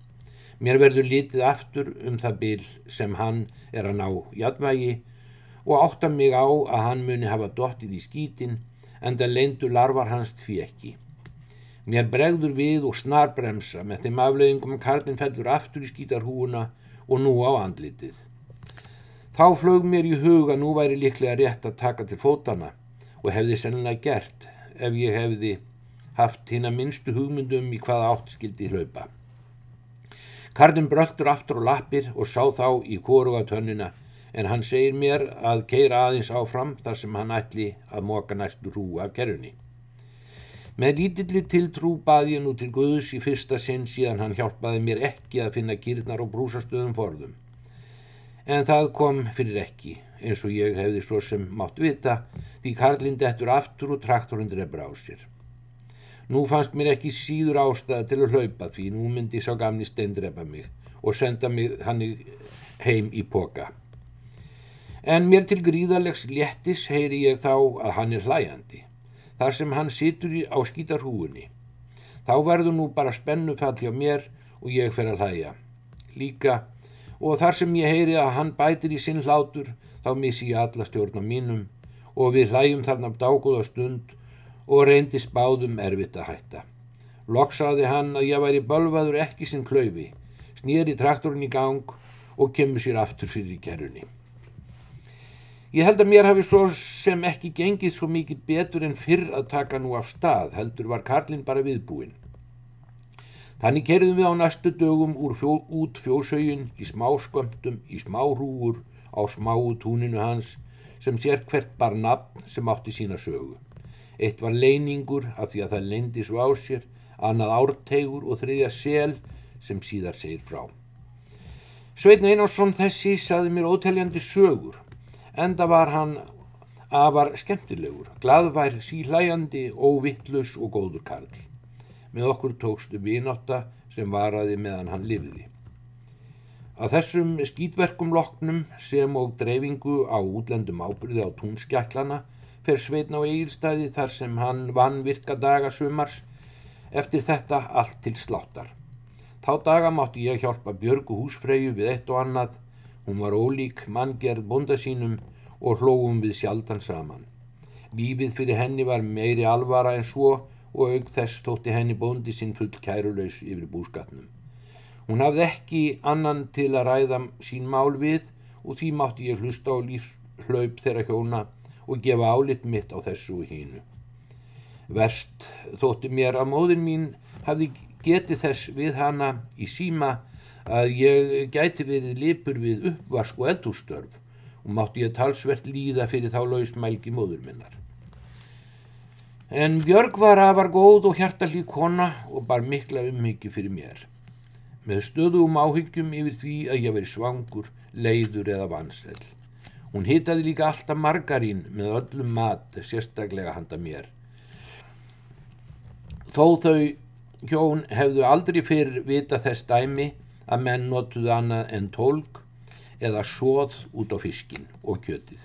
Mér verður litið aftur um það bil sem hann er að ná jadvægi og átta mig á að hann muni hafa dottið í skítin en það leindur larvar hans því ekki. Mér bregður við og snarbremsa með þeim afleiðingum að Karlinn fellur aftur í skítarhúuna og nú á andlitið. Þá flög mér í huga nú væri líklega rétt að taka til fótana og hefði sennilega gert ef ég hefði haft hinn að minnstu hugmyndum í hvaða átt skildi hlaupa. Karlinn bröldur aftur á lappir og sá þá í kóruga tönnina en hann segir mér að keira aðeins áfram þar sem hann ætli að móka næstu rú af kerunni. Með lítilli tiltrú baði ég nú til Guðus í fyrsta sinn síðan hann hjálpaði mér ekki að finna kýrnar og brúsastöðum forðum. En það kom fyrir ekki, eins og ég hefði svo sem mátt vita, því Karlinn dettur aftur og traktorinn drefra á sér. Nú fannst mér ekki síður ástæða til að hlaupa því nú myndi sá gamni steindrepa mig og senda mig hann heim í poka. En mér til gríðarlegs léttis heyri ég þá að hann er hlæjandi, þar sem hann situr á skítarhúunni. Þá verður nú bara spennufall hjá mér og ég fer að hlæja. Líka, og þar sem ég heyri að hann bætir í sinn hlátur, þá missi ég alla stjórn á mínum og við hlæjum þarna dágóða stund og reyndi spáðum erfitt að hætta. Loksaði hann að ég væri bölvaður ekki sinn klöyfi, snýri traktorinn í gang og kemur sér aftur fyrir í kerunni. Ég held að mér hafi svo sem ekki gengið svo mikið betur en fyrr að taka nú af stað, heldur var Karlinn bara viðbúinn. Þannig kerðum við á næstu dögum fjó, út fjósauðin í smá skömmtum, í smá hrúur á smáu túninu hans sem sér hvert bar nafn sem átti sína sögu. Eitt var leiningur af því að það leindi svo á sér, annað ártegur og þriðja sel sem síðar segir frá. Sveitn Einarsson þessi saði mér óteljandi sögur, enda var hann afar skemmtilegur, gladvær, síhlæjandi, óvittlus og góður karl. Með okkur tókstu vináta sem varaði meðan hann lifiði. Að þessum skýtverkum loknum sem og dreifingu á útlendum ábyrði á túnskjæklana fer Sveitn á eigilstæði þar sem hann vann virka daga sumars, eftir þetta allt til sláttar. Þá daga mátti ég hjálpa Björgu húsfreyju við eitt og annað, hún var ólík manngerð bonda sínum og hlóum við sjaldan saman. Lífið fyrir henni var meiri alvara en svo og aug þess tótti henni bondi sinn full kærulaus yfir búskatnum. Hún hafði ekki annan til að ræða sín mál við og því mátti ég hlusta á lífslaup þeirra hjóna og gefa álit mitt á þessu hínu. Verst þótti mér að móðin mín hafði getið þess við hana í síma að ég gæti verið lipur við uppvask og eldústörf og mátti ég talsvert líða fyrir þá lausmælgi móður minnar. En Björg var afar góð og hjartalík kona og bar mikla umhyggju fyrir mér. Með stöðum áhyggjum yfir því að ég veri svangur, leiður eða vansell. Hún hitaði líka alltaf margarín með öllum mat, sérstaklega handa mér. Þó þau hjón hefðu aldrei fyrr vita þess dæmi að menn notuðu annað en tólk eða sóð út á fiskin og kjötið.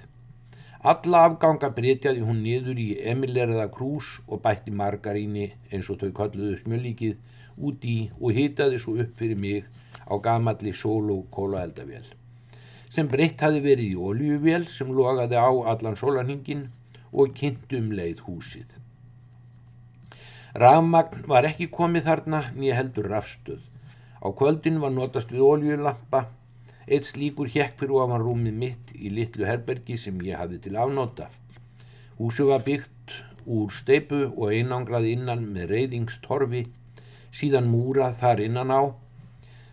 Alla afganga breytjaði hún niður í emileraða krús og bætti margaríni eins og þau kalluðu smjölíkið út í og hitaði svo upp fyrir mig á gamalli sól og kólaeldavél sem breytt hafi verið í oljuvél sem logaði á allan sólarhingin og kynnt um leið húsið. Rafmagn var ekki komið þarna nýja heldur rafstöð. Á kvöldin var notast við oljulampa, eitt slíkur hjekk fyrir ofan rúmið mitt í litlu herbergi sem ég hafði til afnóta. Húsu var byggt úr steipu og einangrað innan með reyðingstorfi, síðan múrað þar innan á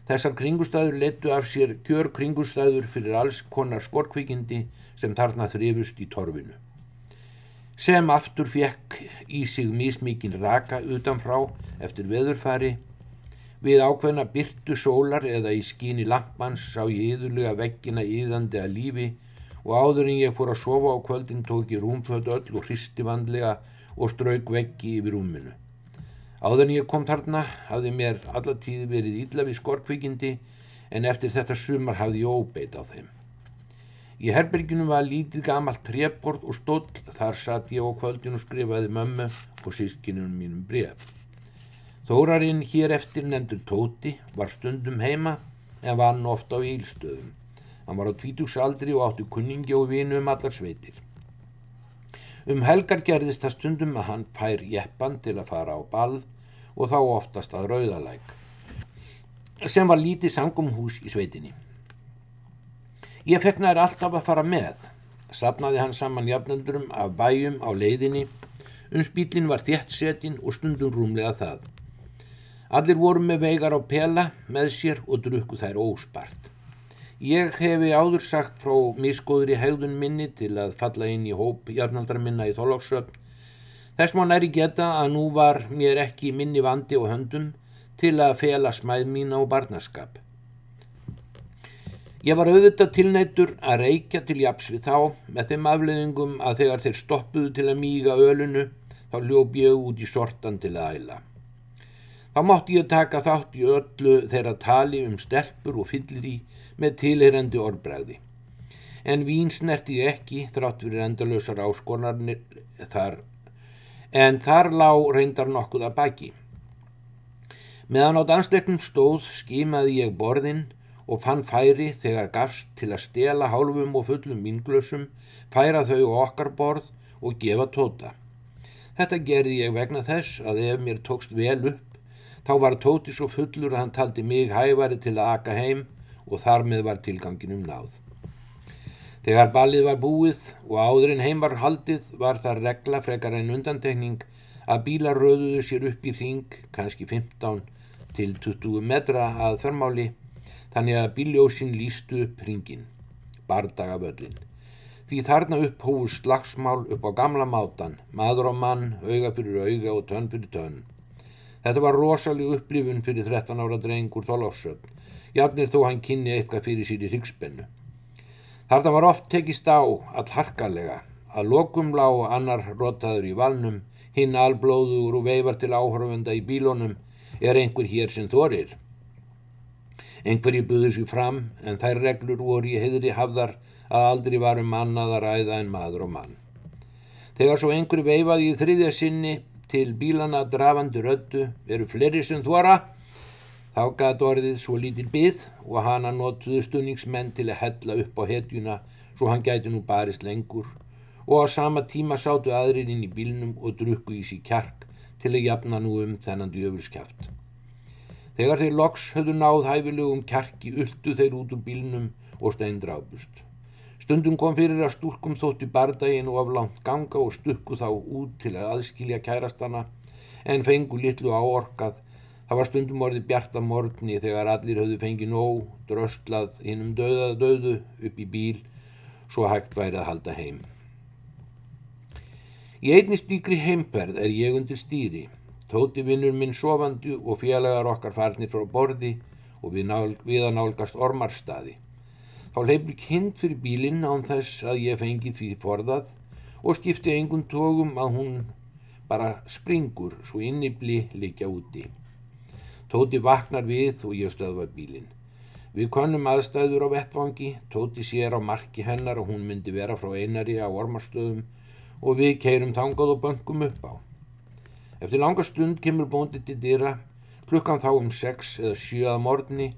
Þessar kringustæður letu af sér kjör kringustæður fyrir alls konar skorkvikindi sem þarna þrifust í torfinu. Sem aftur fekk í sig mísmíkin raka utanfrá eftir veðurfari. Við ákveðna byrtu sólar eða í skíni lampans sá ég yðurlega veggina yðandi að lífi og áður en ég fór að sofa á kvöldin tók ég rúmföld öll og hristi vandlega og strauk veggi yfir rúminu. Áður en ég kom þarna hafði mér allatíð verið ílla við skorkvikindi en eftir þetta sumar hafði ég óbeit á þeim. Í herberginu var lítið gamalt trefbord og stóll, þar satt ég á kvöldin og skrifaði mömmu og sískinunum mínum bref. Þórarinn hér eftir nefndur Tóti var stundum heima en vann ofta á ílstöðum. Hann var á tvítugsaldri og átti kunningi og vinu um allar sveitir. Um helgar gerðist það stundum að hann fær jeppan til að fara á ball og þá oftast að rauðalæk, sem var lítið sangumhús í sveitinni. Ég nær alltaf að fara með. Sapnaði hann saman jafnöndurum af bæjum á leiðinni. Umspílinn var þéttsetinn og stundum rúmlega það. Allir voru með veigar á pela með sér og drukku þær óspart. Ég hefi áður sagt frá miskoður í hegðun minni til að falla inn í hóp jarnaldra minna í þólóksöfn. Þess má næri geta að nú var mér ekki minni vandi og höndum til að fela smæð mín á barnaskap. Ég var auðvitað tilnættur að reykja til japs við þá með þeim afleðingum að þegar þeir stoppuðu til að míga ölunu þá ljóp ég út í sortan til að æla. Þá mátti ég taka þátt í öllu þeirra tali um stelpur og fyllir í með tilherandi orðbræði. En vín snerti ég ekki þrátt fyrir endalösar áskonarnir þar, en þar lág reyndar nokkuð að baki. Meðan á dansleiknum stóð skimaði ég borðinn og fann færi þegar gafst til að stela hálfum og fullum vinglösum, færa þau á okkar borð og gefa tóta. Þetta gerði ég vegna þess að ef mér tókst vel upp, þá var tóti svo fullur að hann taldi mig hæfari til að aka heim og þar með var tilganginum náð. Þegar balið var búið og áðurinn heim var haldið var það regla frekar en undantekning að bílar röðuðu sér upp í ring, kannski 15 til 20 metra að þörmáli þannig að bíljósin lístu upp hringin, bardagavöllin. Því þarna upp hófu slagsmál upp á gamla mátan, maður og mann, auga fyrir auga og tönn fyrir tönn. Þetta var rosalega upplifun fyrir 13 ára drengur þólásöfn, jafnir þó hann kynni eitthvað fyrir sér í hryggsspennu. Þarna var oft tekist á all harkalega, að lokum lág annar rotaður í valnum, hinn alblóður og veifar til áhörfenda í bílónum, er einhver hér sem þorir. Einhverji buður sér fram en þær reglur voru í heidri hafðar að aldrei varum mannað að ræða en maður og mann. Þegar svo einhverju veifaði í þriðja sinni til bílana drafandi rödu veru fleiri sem þvara, þá gæti orðið svo lítil byð og hana notuðu stunningsmenn til að hella upp á hetjuna svo hann gæti nú barist lengur og á sama tíma sátu aðrir inn í bílnum og drukku í sí kjark til að jafna nú um þennan djöfurskjaft. Þegar þeir loks höfðu náð hæfilegum kjarki ultu þeir út úr bílnum og steindrápust. Stundum kom fyrir að stúrkum þótti bardaginn og aflangt ganga og stukku þá út til að aðskilja kærastana en fengu litlu áorkað. Það var stundum orðið bjarta morgni þegar allir höfðu fengið nóg, dröstlað innum döðað döðu upp í bíl svo hægt væri að halda heim. Í einni stíkri heimperð er ég undir stýri Tóti vinnur minn sofandi og félagar okkar farnir frá borði og við, nál, við að nálgast ormarstaði. Þá leifir kind fyrir bílinn án þess að ég fengi því forðað og skipti engun tógum að hún bara springur svo innibli líka úti. Tóti vaknar við og ég stöðva bílinn. Við konum aðstæður á vettvangi, Tóti sér á marki hennar og hún myndi vera frá einari á ormarstöðum og við keirum þangað og böngum upp á. Eftir langa stund kemur bóndi til dýra, klukkan þá um sex eða sjöða morgni.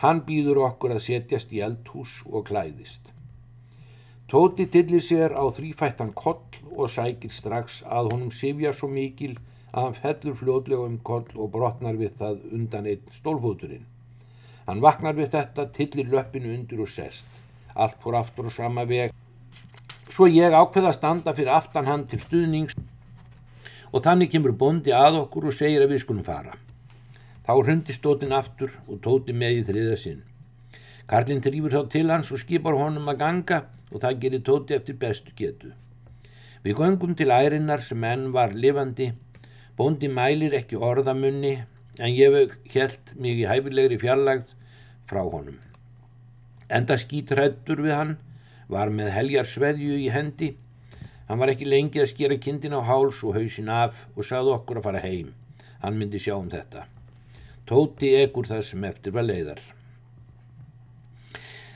Hann býður okkur að setjast í eldhús og klæðist. Tóti tillir sér á þrýfættan koll og sækir strax að honum sifja svo mikil að hann fellur fljóðlega um koll og brotnar við það undan einn stólfóturinn. Hann vaknar við þetta, tillir löppinu undir og sest. Allt fór aftur og sama veg. Svo ég ákveða að standa fyrir aftan hann til stuðnings og þannig kemur bondi að okkur og segir að við skulum fara. Þá hrundi stótin aftur og tóti með í þriða sinn. Karlinn trýfur þá til hans og skipar honum að ganga og það gerir tóti eftir bestu getu. Við göngum til ærinnar sem enn var lifandi, bondi mælir ekki orðamunni en ég held mig í hæfilegri fjarlagð frá honum. Enda skítrættur við hann, var með heljar sveðju í hendi. Hann var ekki lengi að skera kindin á háls og hausin af og sagði okkur að fara heim. Hann myndi sjá um þetta. Tóti egur það sem eftir var leiðar.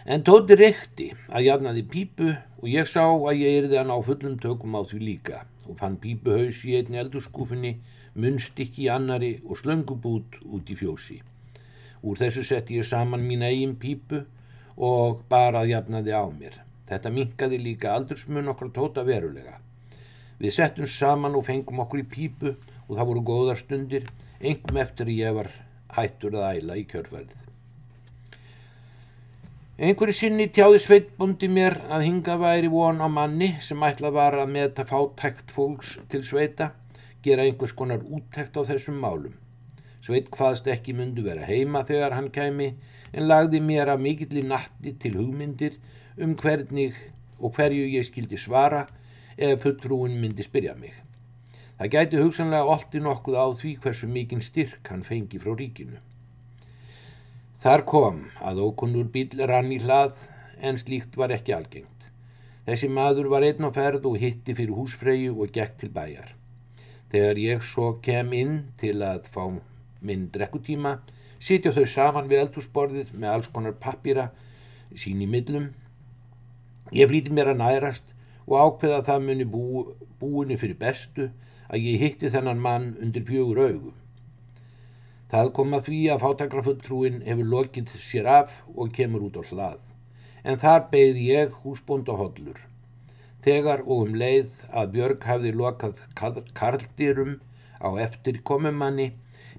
En Tóti reykti að jafnaði pípu og ég sá að ég erði hann á fullum tökum á því líka og fann pípuhaus í einni eldurskúfinni, munnstikki í annari og slöngubút út í fjósi. Úr þessu setti ég saman mín eigin pípu og bara að jafnaði á mér. Þetta minkaði líka aldursmun okkar tóta verulega. Við settum saman og fengum okkur í pípu og það voru góðar stundir, engum eftir ég var hættur að æla í kjörfærið. Einhverju sinni tjáði sveitbundi mér að hinga væri von á manni sem ætlað var að meta fátækt fólks til sveita, gera einhvers konar úttækt á þessum málum. Sveit hvaðst ekki myndu vera heima þegar hann kæmi en lagði mér að mikill í natti til hugmyndir um hvernig og hverju ég skildi svara ef fulltrúin myndi spyrja mig. Það gæti hugsanlega olti nokkuð á því hversu mikinn styrk hann fengi frá ríkinu. Þar kom að ókunnur bíl rann í hlað en slíkt var ekki algengt. Þessi maður var einn á ferð og hitti fyrir húsfreyju og gekk til bæjar. Þegar ég svo kem inn til að fá minn drekkutíma, sitja þau saman við eldhúsborðið með alls konar pappýra sín í millum. Ég flýti mér að nærast og ákveða að það muni bú, búinu fyrir bestu að ég hitti þennan mann undir fjögur augum. Það kom að því að fátakrafulltrúin hefur lokið sér af og kemur út á hlað. En þar beigð ég húsbóndahollur. Þegar og um leið að Björg hafði lokað karldýrum á eftir komumanni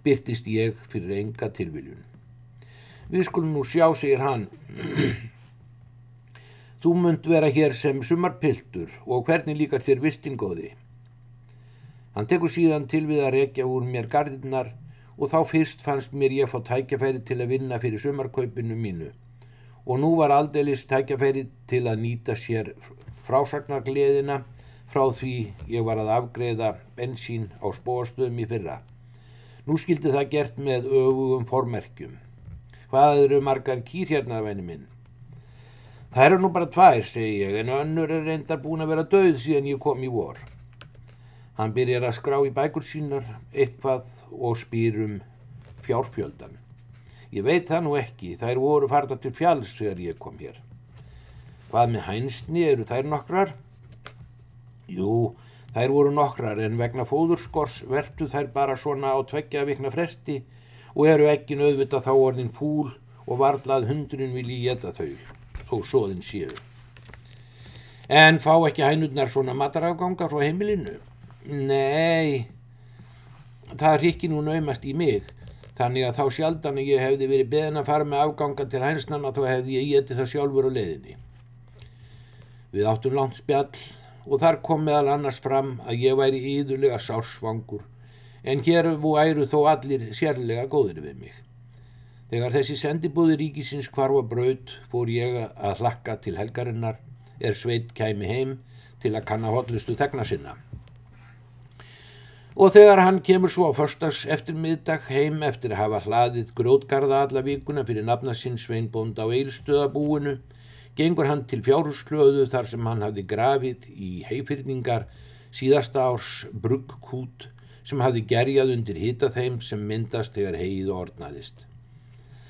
byrtist ég fyrir enga tilviljun. Við skulum nú sjá, segir hann. <clears throat> Þú munt vera hér sem sumarpiltur og hvernig líkar þér vistingóði? Hann tekur síðan til við að rekja úr mér gardinnar og þá fyrst fannst mér ég fá tækjafæri til að vinna fyrir sumarkaupinu mínu og nú var aldeilis tækjafæri til að nýta sér frásagnargleðina frá því ég var að afgreða bensín á spóastöðum í fyrra. Nú skildi það gert með öfugum formerkjum. Hvað eru margar kýr hérna, venni minn? Það eru nú bara tvær, segi ég, en önnur er reyndar búin að vera döð síðan ég kom í vor. Hann byrjar að skrá í bækur sínar eitthvað og spýr um fjárfjöldan. Ég veit það nú ekki, þær voru farða til fjalls þegar ég kom hér. Hvað með hænsni, eru þær nokkrar? Jú, þær voru nokkrar en vegna fóðurskors vertu þær bara svona á tveggja vikna fresti og eru ekki nöðvita þá orðin fúl og varlað hundurinn vilji geta þau, þó svoðin séu. En fá ekki hænurnar svona matarafganga frá heimilinu? Nei, það rikki nú naumast í mig, þannig að þá sjaldan ég hefði verið beðin að fara með afganga til hænsnanna þá hefði ég getið það sjálfur á leiðinni. Við áttum langt spjall og þar kom meðal annars fram að ég væri íðurlega sársvangur, en hér væru þó allir sérlega góðir við mig. Þegar þessi sendibúði ríkisins kvarfa braud fór ég að hlakka til helgarinnar er sveit kæmi heim til að kanna hotlustu þegna sinna og þegar hann kemur svo á förstags eftir miðdag heim eftir að hafa hlaðið grótgarða alla vikuna fyrir nafna sinn sveinbónd á eilstöðabúinu, gengur hann til fjárhúsklöðu þar sem hann hafði grafið í heifyrningar síðasta árs bruggkút sem hafði gerjað undir hita þeim sem myndast þegar heið ornaðist.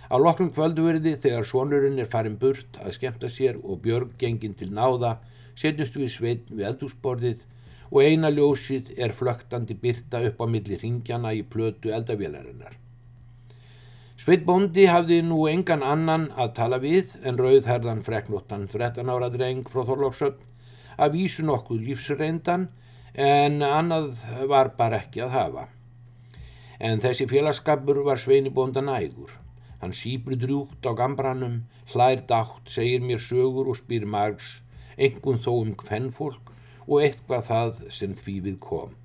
Á loknum kvölduverði þegar sonurinn er farin burt að skemta sér og Björg gengin til náða setjumst við sveit við eldúsborðið og eina ljósið er flögtandi byrta upp á milli ringjana í plötu eldavélarinnar. Sveit Bondi hafði nú engan annan að tala við en rauðherðan freknóttan 13 ára dreng frá Þorlóksöld að vísu nokkuð lífsreindan en annað var bara ekki að hafa. En þessi félagskapur var Sveini Bondan ægur. Hann síbri drúgt á gambranum, hlær dátt, segir mér sögur og spyr margs, engun þó um hvennfólk og eitthvað það sem því við kom.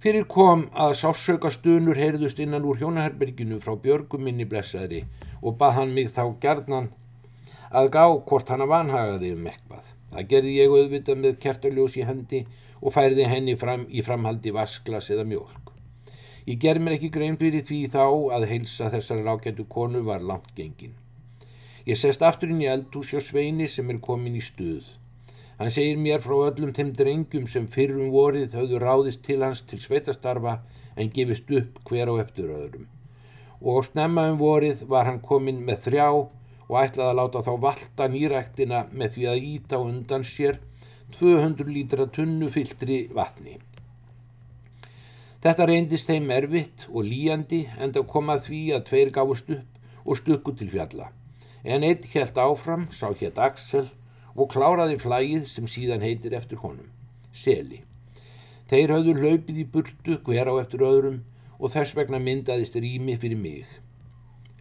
Fyrir kom að sásauka stunur heyrðust innan úr hjónaherberginu frá björguminni blessaðri og bað hann mig þá gerðnan að gá hvort hann að vanhagaði um eitthvað. Það gerði ég auðvitað með kertaljós í hendi og færði henni fram í framhaldi vasklas eða mjölk. Ég ger mér ekki grein fyrir því þá að heilsa þessari rákjættu konu var langt gengin. Ég sest aftur inn í eldhús hjá Sveini sem er komin í stuð. Hann segir mér frá öllum þeim drengjum sem fyrrum vorið höfðu ráðist til hans til sveitastarfa en gefist upp hver á eftir öðrum. Og snemma um vorið var hann komin með þrjá og ætlaði að láta þá valta nýræktina með því að íta undan sér 200 lítra tunnu fylltri vatni. Þetta reyndist þeim erfitt og líjandi en það kom að því að tveir gáðust upp og stukku til fjalla. En einn helt áfram, sá hétt Axel og kláraði flægið sem síðan heitir eftir honum, Seli. Þeir höfðu hlaupið í burtu hver á eftir öðrum og þess vegna myndaðist rými fyrir mig.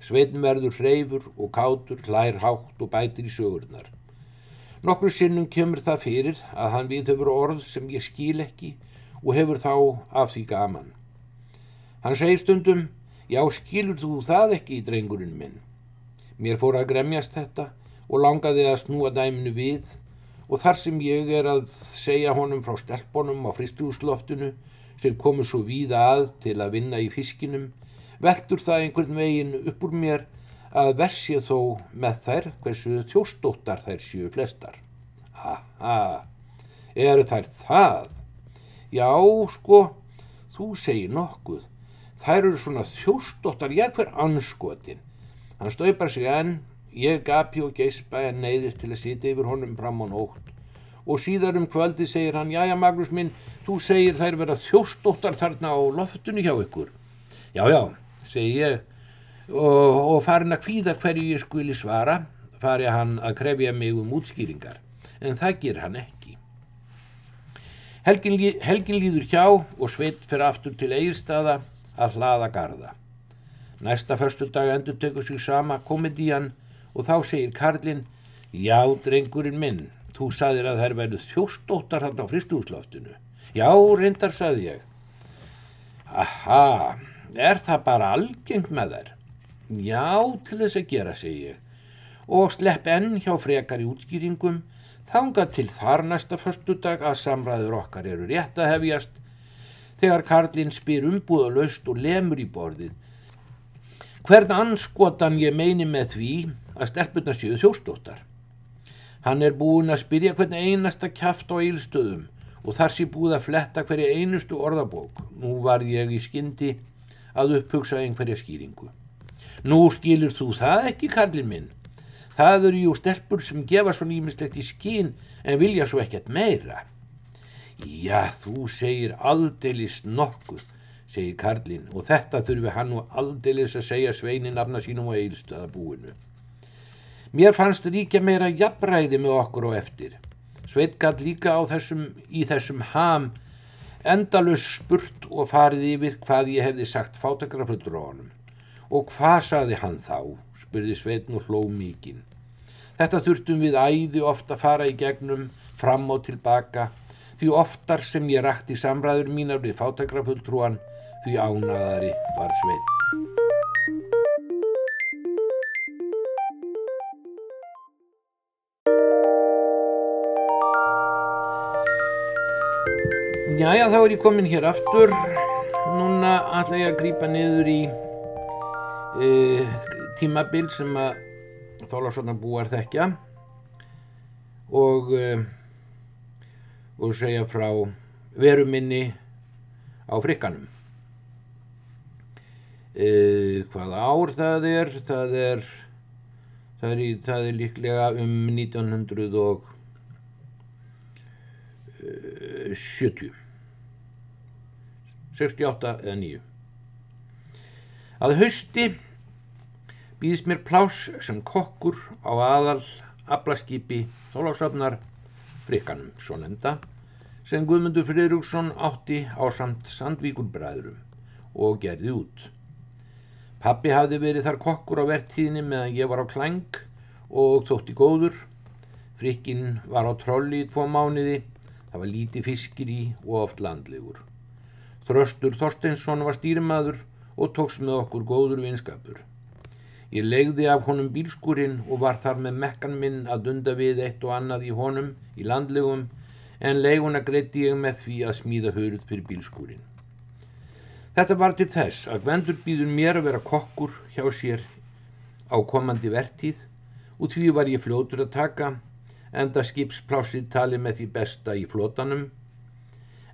Sveitn verður hreyfur og kátur, hlær hátt og bætir í sögurnar. Nokkur sinnum kemur það fyrir að hann við höfur orð sem ég skil ekki og hefur þá af því gaman. Hann segir stundum, já skilur þú það ekki í drengurinn minn. Mér fór að gremjast þetta og langaði að snúa dæminu við og þar sem ég er að segja honum frá stelpunum á fristúsloftinu sem komur svo víða að til að vinna í fiskinum, veldur það einhvern veginn upp úr mér að versið þó með þær hversu þjóstóttar þær séu flestar. Aha, eru þær það? Já, sko, þú segir nokkuð. Þær eru svona þjóstóttar, ég hver anskotin. Hann staupar sig enn, ég gapi og geispa en neyðist til að sitja yfir honum fram á nótt. Og síðar um kvöldi segir hann, já, já, Magnús minn, þú segir þær vera þjóstóttar þarna á loftunni hjá ykkur. Já, já, segi ég, og, og farin að kvíða hverju ég skuli svara, fari hann að krefja mig um útskýringar. En það ger hann ekki. Helgin, helgin líður hjá og sveit fyrir aftur til eigirstaða að hlaða garda. Næsta förstu dag endur tekur sig sama komedían og þá segir Karlinn Já, drengurinn minn, þú saðir að þær verðu þjóstóttar hann á fristúsloftinu. Já, reyndar saði ég. Aha, er það bara algengt með þær? Já, til þess að gera, segi ég. Og slepp enn hjá frekar í útskýringum þanga til þar næsta förstudag að samræður okkar eru rétt að hefjast þegar Karlinn spyr umbúðalöst og lemur í borðið. Hvern anskotan ég meini með því að stelpuna séu þjóstóttar. Hann er búin að spyrja hvern einasta kæft á eilstöðum og þar sé búið að fletta hverja einustu orðabók. Nú var ég í skyndi að upphugsa einhverja skýringu. Nú skilur þú það ekki, Karlinn minn? Það eru jú stelpur sem gefa svo nýmislegt í skín en vilja svo ekkert meira. Já, þú segir aldeilis nokkuð, segir Karlinn og þetta þurfi hann nú aldeilis að segja sveinin nafna sínum og eilstöða búinu. Mér fannst ríkja meira jafnræði með okkur og eftir. Sveit gæt líka þessum, í þessum ham endalus spurt og farið yfir hvað ég hefði sagt fátakrafullur á honum. Og hvað saði hann þá, spurði Sveitn og hló mikinn. Þetta þurftum við æði ofta að fara í gegnum, fram og tilbaka, því oftar sem ég rætti samræður mínar við fátakrafulltrúan, því ánaðari var sveit. Jæja, þá er ég komin hér aftur. Núna ætla ég að grýpa niður í e, tímabil sem að þólarsvotna búar þekkja og, eh, og segja frá veruminni á frikkanum. E, hvað ár það er, það er, það er, í, það er líklega um 1970, 68 eða 9. Að hausti býðist mér plás sem kokkur á aðal aflaskipi þólagsrafnar frikkanum, svo nefnda, sem Guðmundur Friðrúksson átti á samt Sandvíkurbræðurum og gerði út. Pappi hafði verið þar kokkur á vertíðinni meðan ég var á klang og þótti góður. Frikkin var á trolli í tvo mánuði, það var líti fiskir í og oft landlegur. Þröstur Þorsteinsson var stýrimaður og tóks með okkur góður vinskapur. Ég legði af honum bílskúrin og var þar með mekkan minn að dunda við eitt og annað í honum í landlegum en leguna greitti ég með því að smíða hörð fyrir bílskúrin. Þetta var til þess að Gvendur býður mér að vera kokkur hjá sér á komandi vertíð og því var ég fljótur að taka enda skipsplássið tali með því besta í flótanum.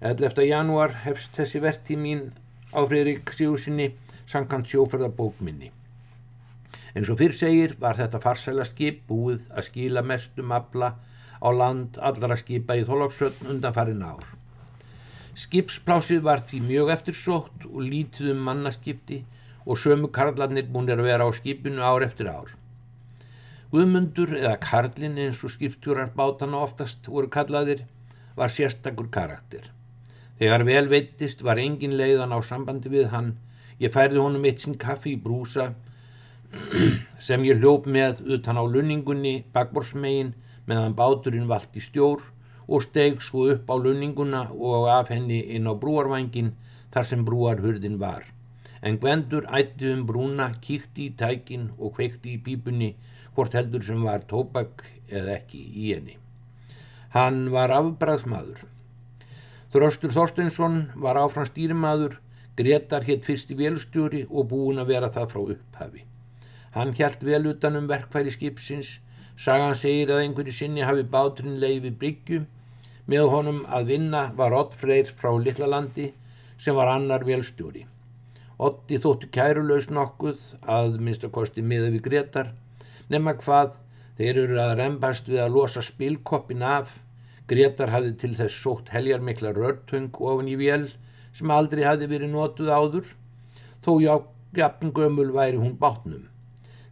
11. januar hefst þessi vertíð mín á Freirik Sigursinni sankant sjóferðabókminni. En svo fyrr segir var þetta farsæla skip búið að skila mestum abla á land allra skipa í þólagsvöldn undan farin ár. Skipsplásið var því mjög eftirsótt og lítið um mannaskipti og sömu karlarnir búinir að vera á skipinu ár eftir ár. Guðmundur eða Karlin eins og skiptjúrar bátana oftast voru kallaðir var sérstakur karakter. Þegar vel veittist var engin leiðan á sambandi við hann. Ég færði honum eitt sinn kaffi í brúsa <clears throat> sem ég hljóp með utan á lunningunni bakborsmegin meðan báturinn vald í stjór og steg svo upp á lunninguna og af henni inn á brúarvængin þar sem brúarhurðin var. En Gvendur ætti um brúna, kíkti í tækin og kveikti í pípunni hvort heldur sem var tóbak eða ekki í henni. Hann var afbræðsmaður. Þröstur Þorsteinsson var áfram stýrimaður, Gretar hétt fyrst í velstjóri og búin að vera það frá upphafi. Hann hjælt vel utanum verkfæri skipsins, sagan segir að einhverju sinni hafi báturinn leiði Bryggju, með honum að vinna var Oddfreyr frá Litlalandi sem var annar velstjóri. Oddi þóttu kærulaus nokkuð að minnstakosti miða við Gretar, nema hvað þeir eru að reymbast við að losa spilkoppin af. Gretar hafði til þess sótt heljarmikla rörtung ofan í vél sem aldrei hafði verið notuð áður, þó jafn gömul væri hún bátnum.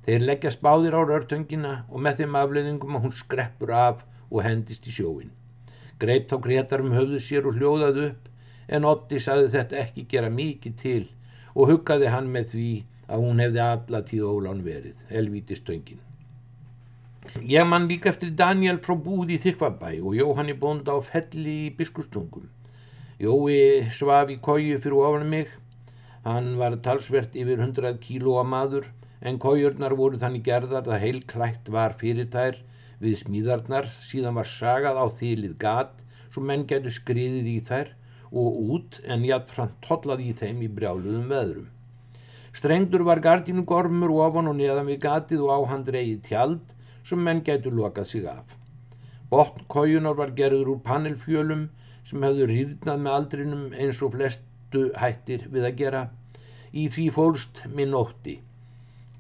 Þeir leggja spáðir á rörtöngina og með þeim afleiðingum að hún skreppur af og hendist í sjóin. Greip þá Gretar um höfðu sér og hljóðaði upp en Otti saði þetta ekki gera mikið til og huggaði hann með því að hún hefði alla tíð ólán verið, helvíti stöngin. Ég mann líka eftir Daniel frá búði í Þykvabæ og Jóhanni bónda á felli í biskustungum. Jói svaf í kóju fyrir ofan mig. Hann var talsvert yfir 100 kílóa maður en kójurnar voru þannig gerðar að heilklætt var fyrir þær við smíðarnar síðan var sagað á þýlið gat svo menn getur skriðið í þær og út en jættframt tollað í þeim í brjáluðum veðrum. Strengdur var gardínu gormur ofan og neðan við gatið og á hann dreyið tjald sem menn getur lokað sig af. Botn kójunar var gerður úr panelfjölum sem hefðu rýrnað með aldrinum eins og flestu hættir við að gera. Í því fólst minn ótti.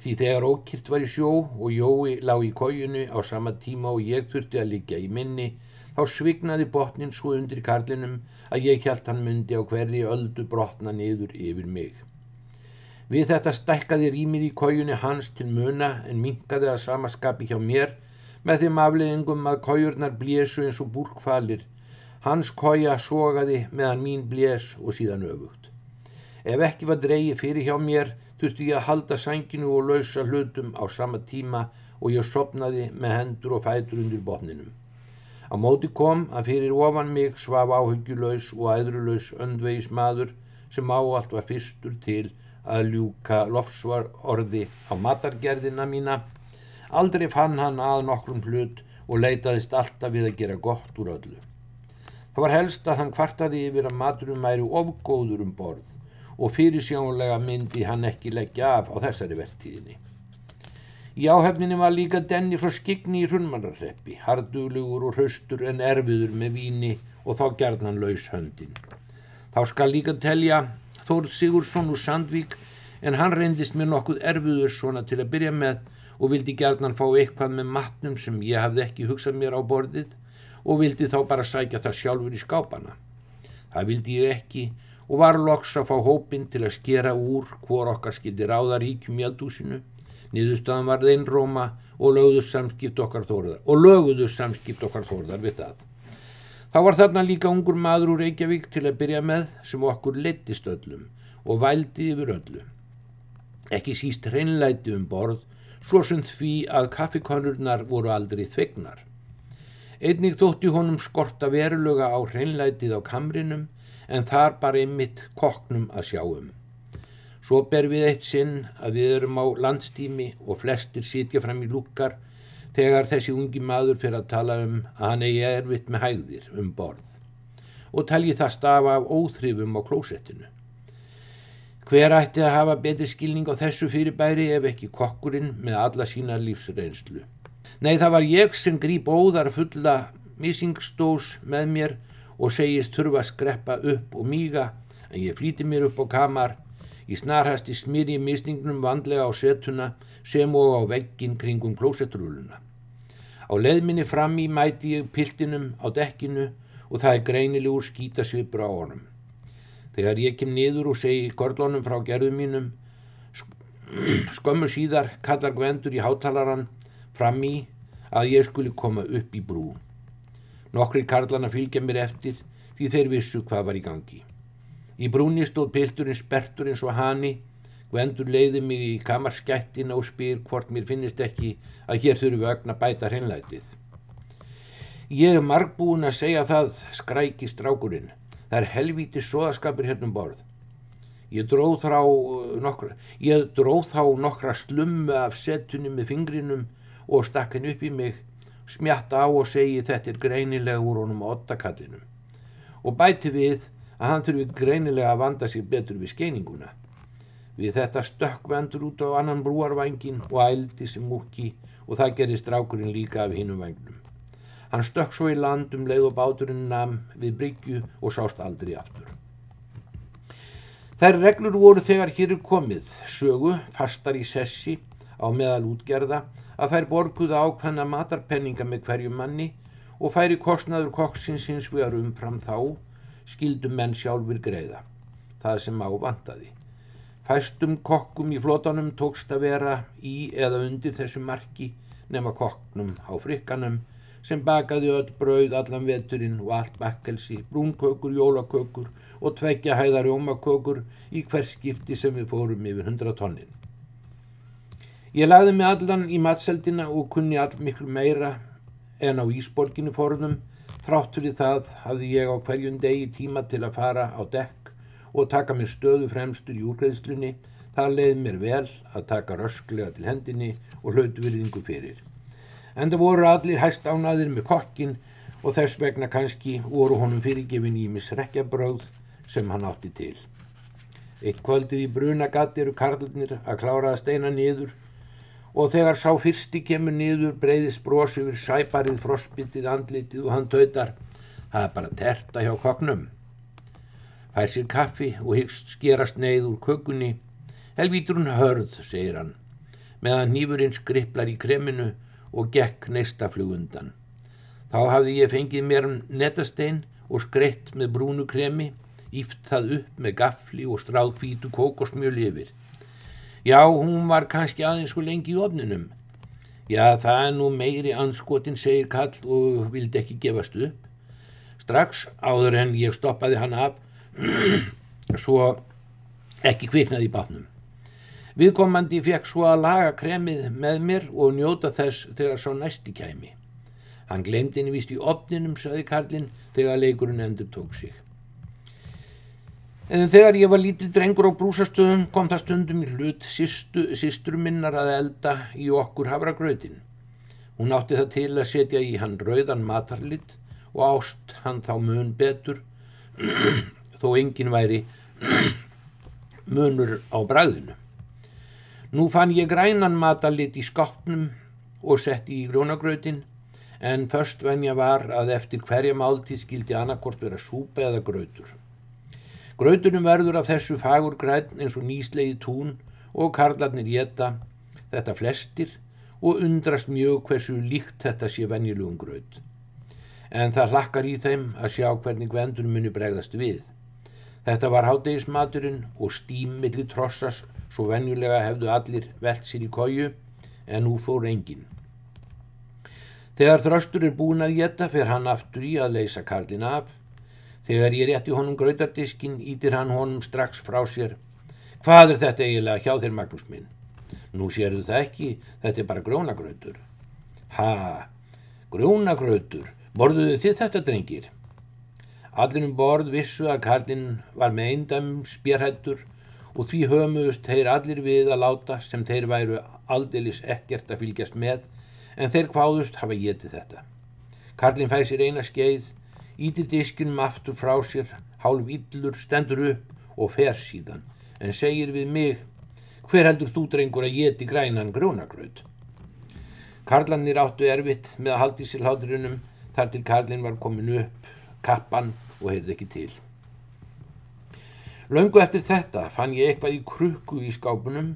Því þegar ókýrt var í sjó og Jói lág í kójunu á sama tíma og ég þurfti að liggja í minni, þá svignaði botnin svo undir karlinum að ég hjælt hann myndi á hverri öldu brotna niður yfir mig. Við þetta stækkaði rýmið í kójunni hans til muna en minkaði að samaskapi hjá mér með þeim afleðingum að kójurnar blésu eins og búrkfalir. Hans kója sogaði meðan mín blés og síðan öfugt. Ef ekki var dreigi fyrir hjá mér þurfti ég að halda sænginu og lausa hlutum á sama tíma og ég sopnaði með hendur og fætur undir botninum. Á móti kom að fyrir ofan mig svaf áhyggjulaus og æðrulaus öndvegis maður sem áallt var fyrstur til að ljúka lofsvar orði á matargerðina mína. Aldrei fann hann að nokkrum hlut og leitaðist alltaf við að gera gott úr öllu. Það var helst að hann kvartaði yfir að maturum væri ofgóður um borð og fyrirsjónulega myndi hann ekki leggja af á þessari vertíðinni. Í áhefninni var líka denni frá skigni í hrunmararreppi, harduglugur og hraustur en erfiður með víni og þá gerðn hann laus höndin. Þá skal líka telja Þórð Sigursson úr Sandvík en hann reyndist mér nokkuð erfiður svona til að byrja með og vildi gerðnan fá eitthvað með matnum sem ég hafði ekki hugsað mér á borðið og vildi þá bara sækja það sjálfur í skápana. Það vildi ég ekki og var loks að fá hópin til að skera úr hvor okkar skildi ráða ríkjum í aldúsinu. Niðurstaðan var þeinn Róma og lögðu samskipt okkar þórðar og löguðu samskipt okkar þórðar við það. Þá var þarna líka ungur maður úr Reykjavík til að byrja með sem okkur leittist öllum og vældi yfir öllu. Ekki síst hreinlæti um borð, svo sem því að kaffikonurnar voru aldrei þvegnar. Einnig þótti honum skorta verulega á hreinlætið á kamrinum en þar bara einmitt koknum að sjáum. Svo ber við eitt sinn að við erum á landstími og flestir sitja fram í lúkar þegar þessi ungi maður fyrir að tala um að hann eigi erfitt með hægðir um borð og talji það stafa af óþrifum á klósettinu. Hver ætti að hafa betri skilning á þessu fyrirbæri ef ekki kokkurinn með alla sína lífsreynslu? Nei, það var ég sem gríp óðar fulla missingsstós með mér og segist þurfa að skreppa upp og míga en ég flíti mér upp á kamar í snarhasti smýri misningnum vandlega á setuna sem og á veggin kringum klósetrúluna. Á leðminni fram í mæti ég piltinum á dekkinu og það er greinilegur skítasvipur á honum. Þegar ég kem niður og segi korlónum frá gerðum mínum, <clears throat> skömmu síðar kallar Gvendur í hátalaran fram í að ég skuli koma upp í brú. Nokkri karlana fylgja mér eftir því þeir vissu hvað var í gangi. Í brúni stóð pilturinn spertur eins og hani, Gvendur leiði mig í kamarskættina og spyr hvort mér finnist ekki að hér þurfu ögn að bæta hreinlætið. Ég er margbúin að segja það, skræki strákurinn. Það er helvíti soðaskapur hérna um borð. Ég dróð, þrá, uh, nokkra, dróð þá nokkra slummu af setunni með fingrinum og stakk henn upp í mig, smjatta á og segi þetta er greinilega úr honum ottakallinum. Og bæti við að hann þurfi greinilega að vanda sér betur við skeininguna. Við þetta stökkvendur út á annan brúarvængin og ældi sem múki og það gerði strákurinn líka af hinnum vægnum. Hann stökk svo í land um leið og báturinn nam við bryggju og sást aldrei aftur. Þær reglur voru þegar hér er komið, sögu, fastar í sessi, á meðal útgerða, að þær borguða ákvæmna matarpenninga með hverju manni og færi kostnaður kokksins hins vegar umfram þá, skildum menn sjálfur greiða, það sem á vantaði. Fæstum kokkum í flotanum tókst að vera í eða undir þessu marki nema kokknum á frikkanum sem bakaði öll brauð allan veturinn og allt bakkelsi, brúnkökur, jólakökur og tveggja hæðar jómakökur í hvers skipti sem við fórum yfir hundra tonnin. Ég lagði mig allan í matseldina og kunni all miklu meira en á Ísborginu forðum, þráttur í það hafði ég á hverjum degi tíma til að fara á dekk og taka mér stöðu fremstur í úrgreðslunni, það leiði mér vel að taka rösklega til hendinni og hlautu virðingu fyrir en það voru allir hæst ánaðir með kokkin og þess vegna kannski voru honum fyrirgefin í misrekjabröð sem hann átti til. Eitt kvöldið í brunagatt eru karlunir að klára að steina niður og þegar sá fyrsti kemur niður breyðist bros yfir sæparið frostbyttið andlitið og hann tautar það er bara terta hjá koknum. Fær sér kaffi og hyggst skerast neyð úr kökunni. Helvítur hún hörð, segir hann, meðan nýfurinn skripplar í kreminu og gekk neistaflugundan. Þá hafði ég fengið mér netastein og skreitt með brúnu kremi, íft það upp með gafli og stráð hvítu kókosmjöli yfir. Já, hún var kannski aðeins svo lengi í ofninum. Já, það er nú meiri anskotin, segir Kall og vildi ekki gefast upp. Strax áður en ég stoppaði hann af, <clears throat> svo ekki kviknaði í bátnum. Viðkomandi fekk svo að laga kremið með mér og njóta þess þegar svo næsti kæmi. Hann glemdi henni vist í opninum, saði Karlinn, þegar leikurinn endur tók sig. En þegar ég var lítil drengur á brúsastöðum kom það stundum í hlut sístru minnar að elda í okkur havragrautin. Hún átti það til að setja í hann rauðan matarlitt og ást hann þá mun betur <clears throat> þó engin væri <clears throat> munur á bræðinu. Nú fann ég grænan matalit í skápnum og setti í grjónagrautin en först venja var að eftir hverja máltíð skildi annarkort vera súpa eða grautur. Grautunum verður af þessu fagur græn eins og nýslegi tún og karlarnir geta þetta flestir og undrast mjög hversu líkt þetta sé venjulugum graut. En það hlakkar í þeim að sjá hvernig vendunum muni bregðast við. Þetta var hátegismaturinn og stímilli trossas svo venjulega hefðu allir velt sér í kóju en nú fór engin. Þegar þröstur er búin að geta fer hann aftur í að leysa karlin af. Þegar ég rétti honum grautardiskin ítir hann honum strax frá sér. Hvað er þetta eiginlega hjá þér Magnús minn? Nú sérðu það ekki, þetta er bara grónagrautur. Ha, grónagrautur, borðuðu þið þetta drengir? Allir um borð vissu að karlinn var með eindam spjærhættur og því hömuðust þeir allir við að láta sem þeir væru aldeilis ekkert að fylgjast með en þeir kváðust hafa getið þetta. Karlinn fæði sér eina skeið, íti diskinum aftur frá sér, hálf yllur, stendur upp og fer síðan en segir við mig, hver heldur þú drengur að geti grænan grjónagraut? Karlanir áttu erfitt með að haldi sér hláturunum þar til Karlin var komin upp, kappan og heyrði ekki til. Laungu eftir þetta fann ég eitthvað í krukku í skápunum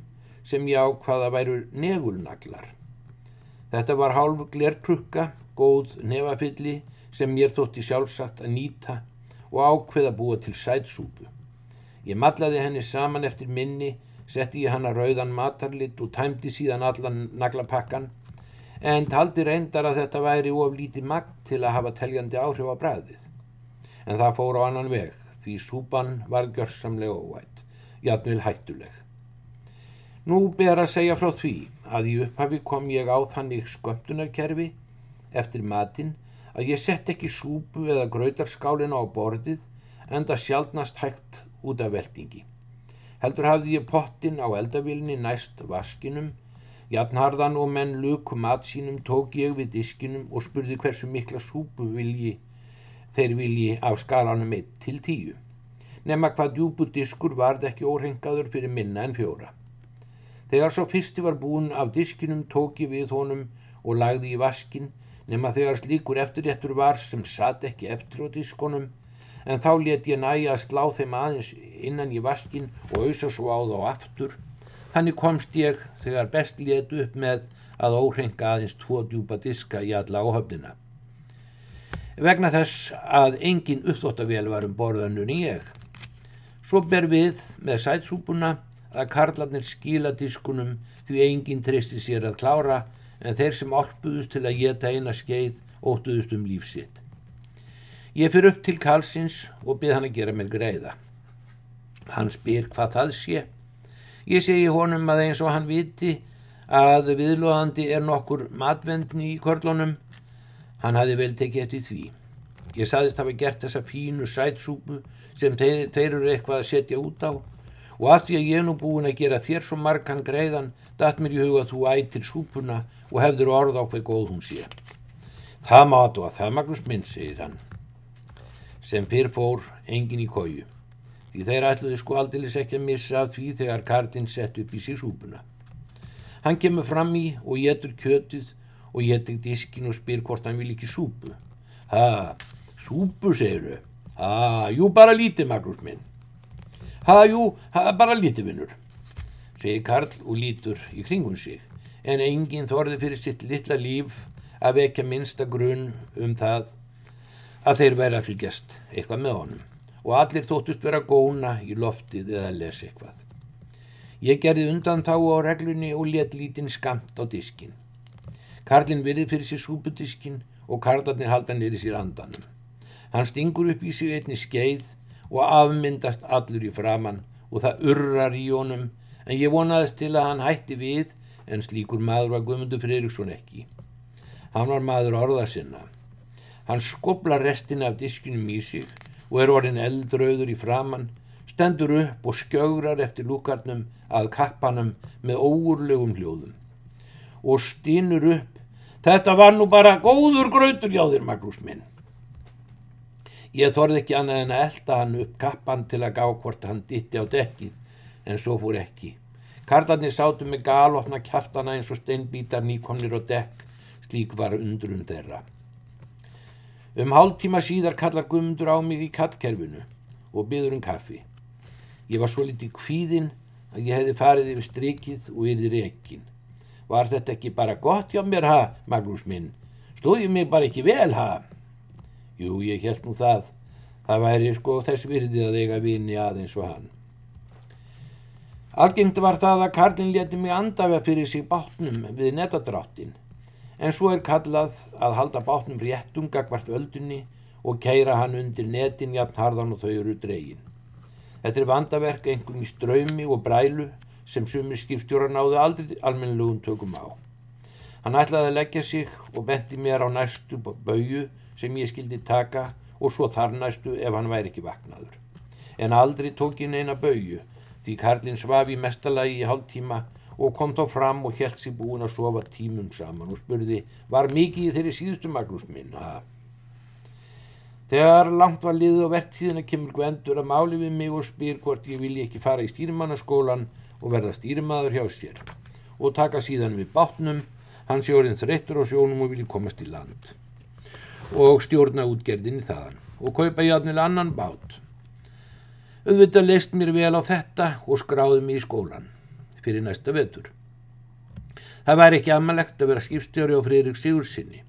sem ég ákvaða væru negulnaglar. Þetta var hálf glerkrukka, góð nefafylli sem mér þótti sjálfsagt að nýta og ákveða búa til sætsúpu. Ég matlaði henni saman eftir minni, setti ég hana rauðan matarlitt og tæmdi síðan allan naglapakkan en taldi reyndar að þetta væri of lítið magn til að hafa teljandi áhrif á bræðið. En það fór á annan veg því súpan var gjörsamlega óvætt, jafnvel hættuleg. Nú ber að segja frá því að í upphafi kom ég á þannig skömmtunarkerfi eftir matinn að ég sett ekki súpu eða gröytarskálina á borðið en það sjálfnast hægt út af veldingi. Heldur hafði ég pottin á eldavílinni næst vaskinum, jafnharðan og menn luku mat sínum tók ég við diskinum og spurði hversu mikla súpu vilji þeir vilji af skalanum 1 til 10. Nefna hvað djúbu diskur varð ekki órengaður fyrir minna en fjóra. Þegar svo fyrsti var búin af diskinum tók ég við honum og lagði í vaskin nema þegar slíkur eftirréttur var sem satt ekki eftir á diskonum en þá let ég næja að slá þeim aðeins innan í vaskin og auðsa svo á þá aftur. Þannig komst ég þegar best let upp með að óhrenga aðeins tvo djúpa diska í alla áhöfnina. Vegna þess að engin uppþóttavél var um borðanun í ég. Svo ber við með sætsúpuna að karlarnir skila diskunum því engin tristi sér að klára en þeir sem orpuðust til að geta eina skeið óttuðust um lífsitt. Ég fyrir upp til Karlsins og byrð hann að gera mér greiða. Hann spyr hvað það sé. Ég segi honum að eins og hann viti að viðlóðandi er nokkur matvendni í körlunum. Hann hafi vel tekið eftir því. Ég saðist hafa gert þessa fínu sætsúpu sem þeir, þeir eru eitthvað að setja út á og af því að ég er nú búin að gera þér svo margan greiðan datt mér í huga að þú ætir súpuna og hefður orð á hvað góð hún sé. Það mátu að það Magnús minn, segir hann, sem fyrr fór engin í kóju, því þeir ætluði sko aldilis ekki að missa af því þegar Karlinn sett upp í sig súpuna. Hann kemur fram í og getur kjötið og getur diskin og spyr hvort hann vil ekki súpu. Ha, súpu, segir þau. Ha, jú, bara lítið, Magnús minn. Ha, jú, ha, bara lítið, vinnur segir Karl og lítur í kringun sig, en enginn þorði fyrir sitt litla líf að vekja minsta grunn um það að þeir væri að fylgjast eitthvað með honum og allir þóttust vera góna í loftið eða lesa eitthvað. Ég gerði undan þá á reglunni og let lítinn skamt á diskin. Karlinn virði fyrir sér súpudiskin og karlarnir halda nýri sér andanum. Hann stingur upp í sig einni skeið og afmyndast allur í framann og það urrar í honum en ég vonaðist til að hann hætti við en slíkur maður var Guðmundur Freiriksson ekki. Hann var maður orða sinna. Hann skopla restin af diskinum í sig og er orðin eldrauður í framann, stendur upp og skjögrar eftir lúkarnum að kappanum með óurlegum hljóðum. Og stínur upp, þetta var nú bara góður gröður hjá þér Magnús minn. Ég þorði ekki annað en að elda hann upp kappan til að gá hvort hann ditti á dekkið en svo fór ekki. Karlarnir sátu með galopna kæftana eins og steinbítar nýkomnir og dekk, slík var undrum þeirra. Um hálf tíma síðar kallar Guðmundur á mig í kallkerfinu og byður um kaffi. Ég var svo litið kvíðinn að ég hefði farið yfir strikið og yfir rekin. Var þetta ekki bara gott hjá mér, ha, Magnús minn? Stóð ég mig bara ekki vel, ha? Jú, ég held nú það. Það væri sko þess virðið að eiga vini aðeins og hann. Algengt var það að Karlinn leti mig andafa fyrir sig bátnum við netadráttin, en svo er kallað að halda bátnum réttum gagvart öldunni og keira hann undir netin jafn harðan og þau eru dregin. Þetta er vandaverk einhverjum í ströymi og brælu sem sumir skipstjóra náðu aldrei almennilegum tökum á. Hann ætlaði að leggja sig og benti mér á næstu bauju sem ég skildi taka og svo þar næstu ef hann væri ekki vaknaður. En aldrei tók ég neina bauju því Karlinn svaf í mestalagi í hálf tíma og kom þá fram og held sér búin að sofa tímum saman og spurði var mikið í þeirri síðustu Magnús minn, ha? Þegar langt var liðið á vertíðina kemur Gvendur að máli við mig og spyr hvort ég vilji ekki fara í stýrimannaskólan og verða stýrimaður hjá sér og taka síðan við bátnum, hann sé orðin þreyttur á sjónum og vilji komast í land og stjórna útgerðinni þaðan og kaupa játnilega annan bát. Auðvitað leist mér vel á þetta og skráði mig í skólan fyrir næsta vetur. Það væri ekki amalegt að vera skipstjóri á Freirik Sigursinni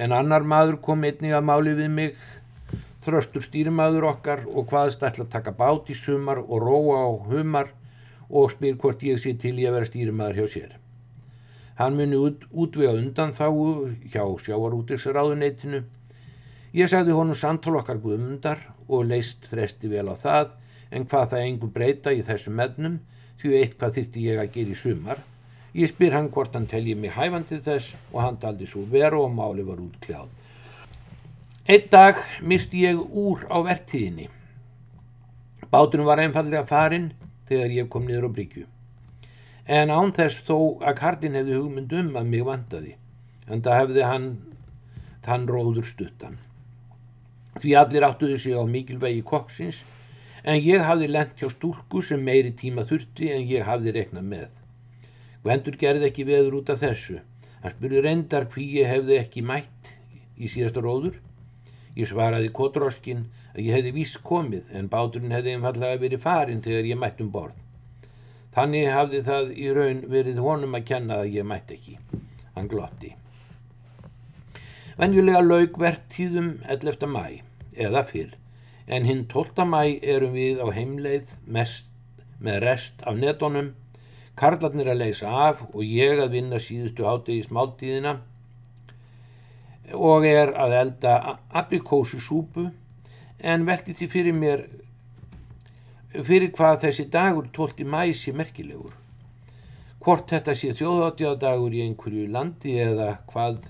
en annar maður kom einnig að máli við mig, þröstur stýrimaður okkar og hvaðst ætla að taka bát í sumar og róa á humar og spyr hvort ég sé til ég að vera stýrimaður hjá sér. Hann muni út, útvega undan þá hjá sjávarútisráðuneytinu. Ég sagði honum samtal okkar guðmundar og leist þresti vel á það en hvað það engur breyta í þessum mennum því eitthvað þyrtti ég að gera í sumar Ég spyr hann hvort hann telji mig hæfandi þess og hann taldi svo veru og máli var út kljáð. Einn dag misti ég úr á vertíðinni. Bátunum var einfallega farin þegar ég kom niður á bryggju. En án þess þó að Kardin hefði hugmynd um að mig vandaði. En það hefði hann þann róður stuttan. Því allir áttuðu sig á mikilvægi koksins en ég hafði lent hjá stúrku sem meiri tíma þurfti en ég hafði reknað með. Gvendur gerði ekki veður út af þessu. Hann spurði reyndar hví ég hefði ekki mætt í síðasta róður. Ég svaraði kotróskin að ég hefði víst komið en báturinn hefði einfallega verið farin þegar ég mætt um borð. Þannig hafði það í raun verið honum að kenna að ég mætt ekki. Hann glotti. Venjulega laug verðtíðum 11. mæ eða fyrr en hinn 12. mæ erum við á heimleið mest með rest af netónum Karlarnir að leysa af og ég að vinna síðustu hátegi smáltíðina og er að elda aprikósu súpu en veldi því fyrir mér fyrir hvað þessi dagur 12. mæsi merkilegur. Hvort þetta sé þjóðháttjáðdagur í einhverju landi eða hvað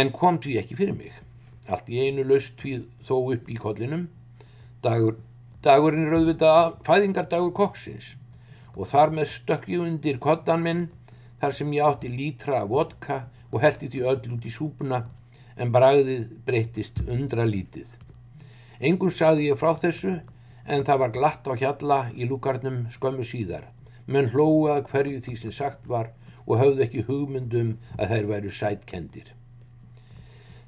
en kom því ekki fyrir mig. Allt í einu löst því þó upp í kollinum. Dagur, dagurinn er auðvitað fæðingardagur koksins og þar með stökk ég undir kottan minn þar sem ég átti lítra af vodka og heldi því öll út í súpuna en bragðið breytist undra lítið. Engun saði ég frá þessu en það var glatt á hjalla í lúkarnum skömmu síðar menn hlóðu að hverju því sem sagt var og höfðu ekki hugmyndum að þær væru sætkendir.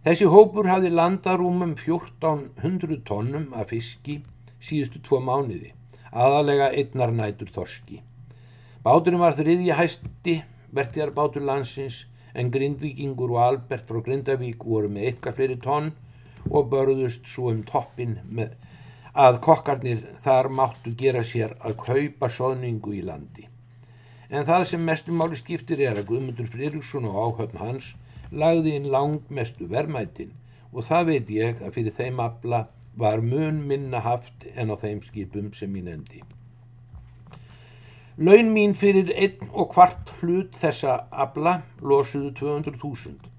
Þessi hópur hafði landarúmum 1400 tónnum af fiski síðustu tvo mánuði aðalega einnar nætur þorski. Báturinn var þriðja hæsti vertiðar bátur landsins en Grindvíkingur og Albert frá Grindavík voru með eitthvað fleiri tonn og börðust svo um toppin með að kokkarnir þar máttu gera sér að kaupa sóðningu í landi. En það sem mestum máli skiptir er að Guðmundur Friðriksson og áhöfn hans lagði inn langmestu vermætin og það veit ég að fyrir þeim afla var mun minna haft en á þeim skipum sem ég nefndi. Laun mín fyrir einn og kvart hlut þessa abla losuðu 200.000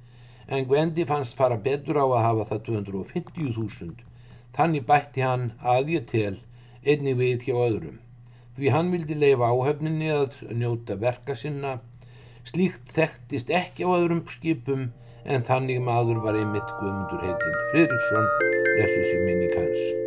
en Gwendi fannst fara betur á að hafa það 250.000 þannig bætti hann að ég tel einni við hjá öðrum. Því hann vildi leifa áhöfninni að njóta verka sinna. Slíkt þekktist ekki á öðrum skipum en þannig maður var einmitt Guðmundur heitinn Fridriksson blessuð sér minni kanns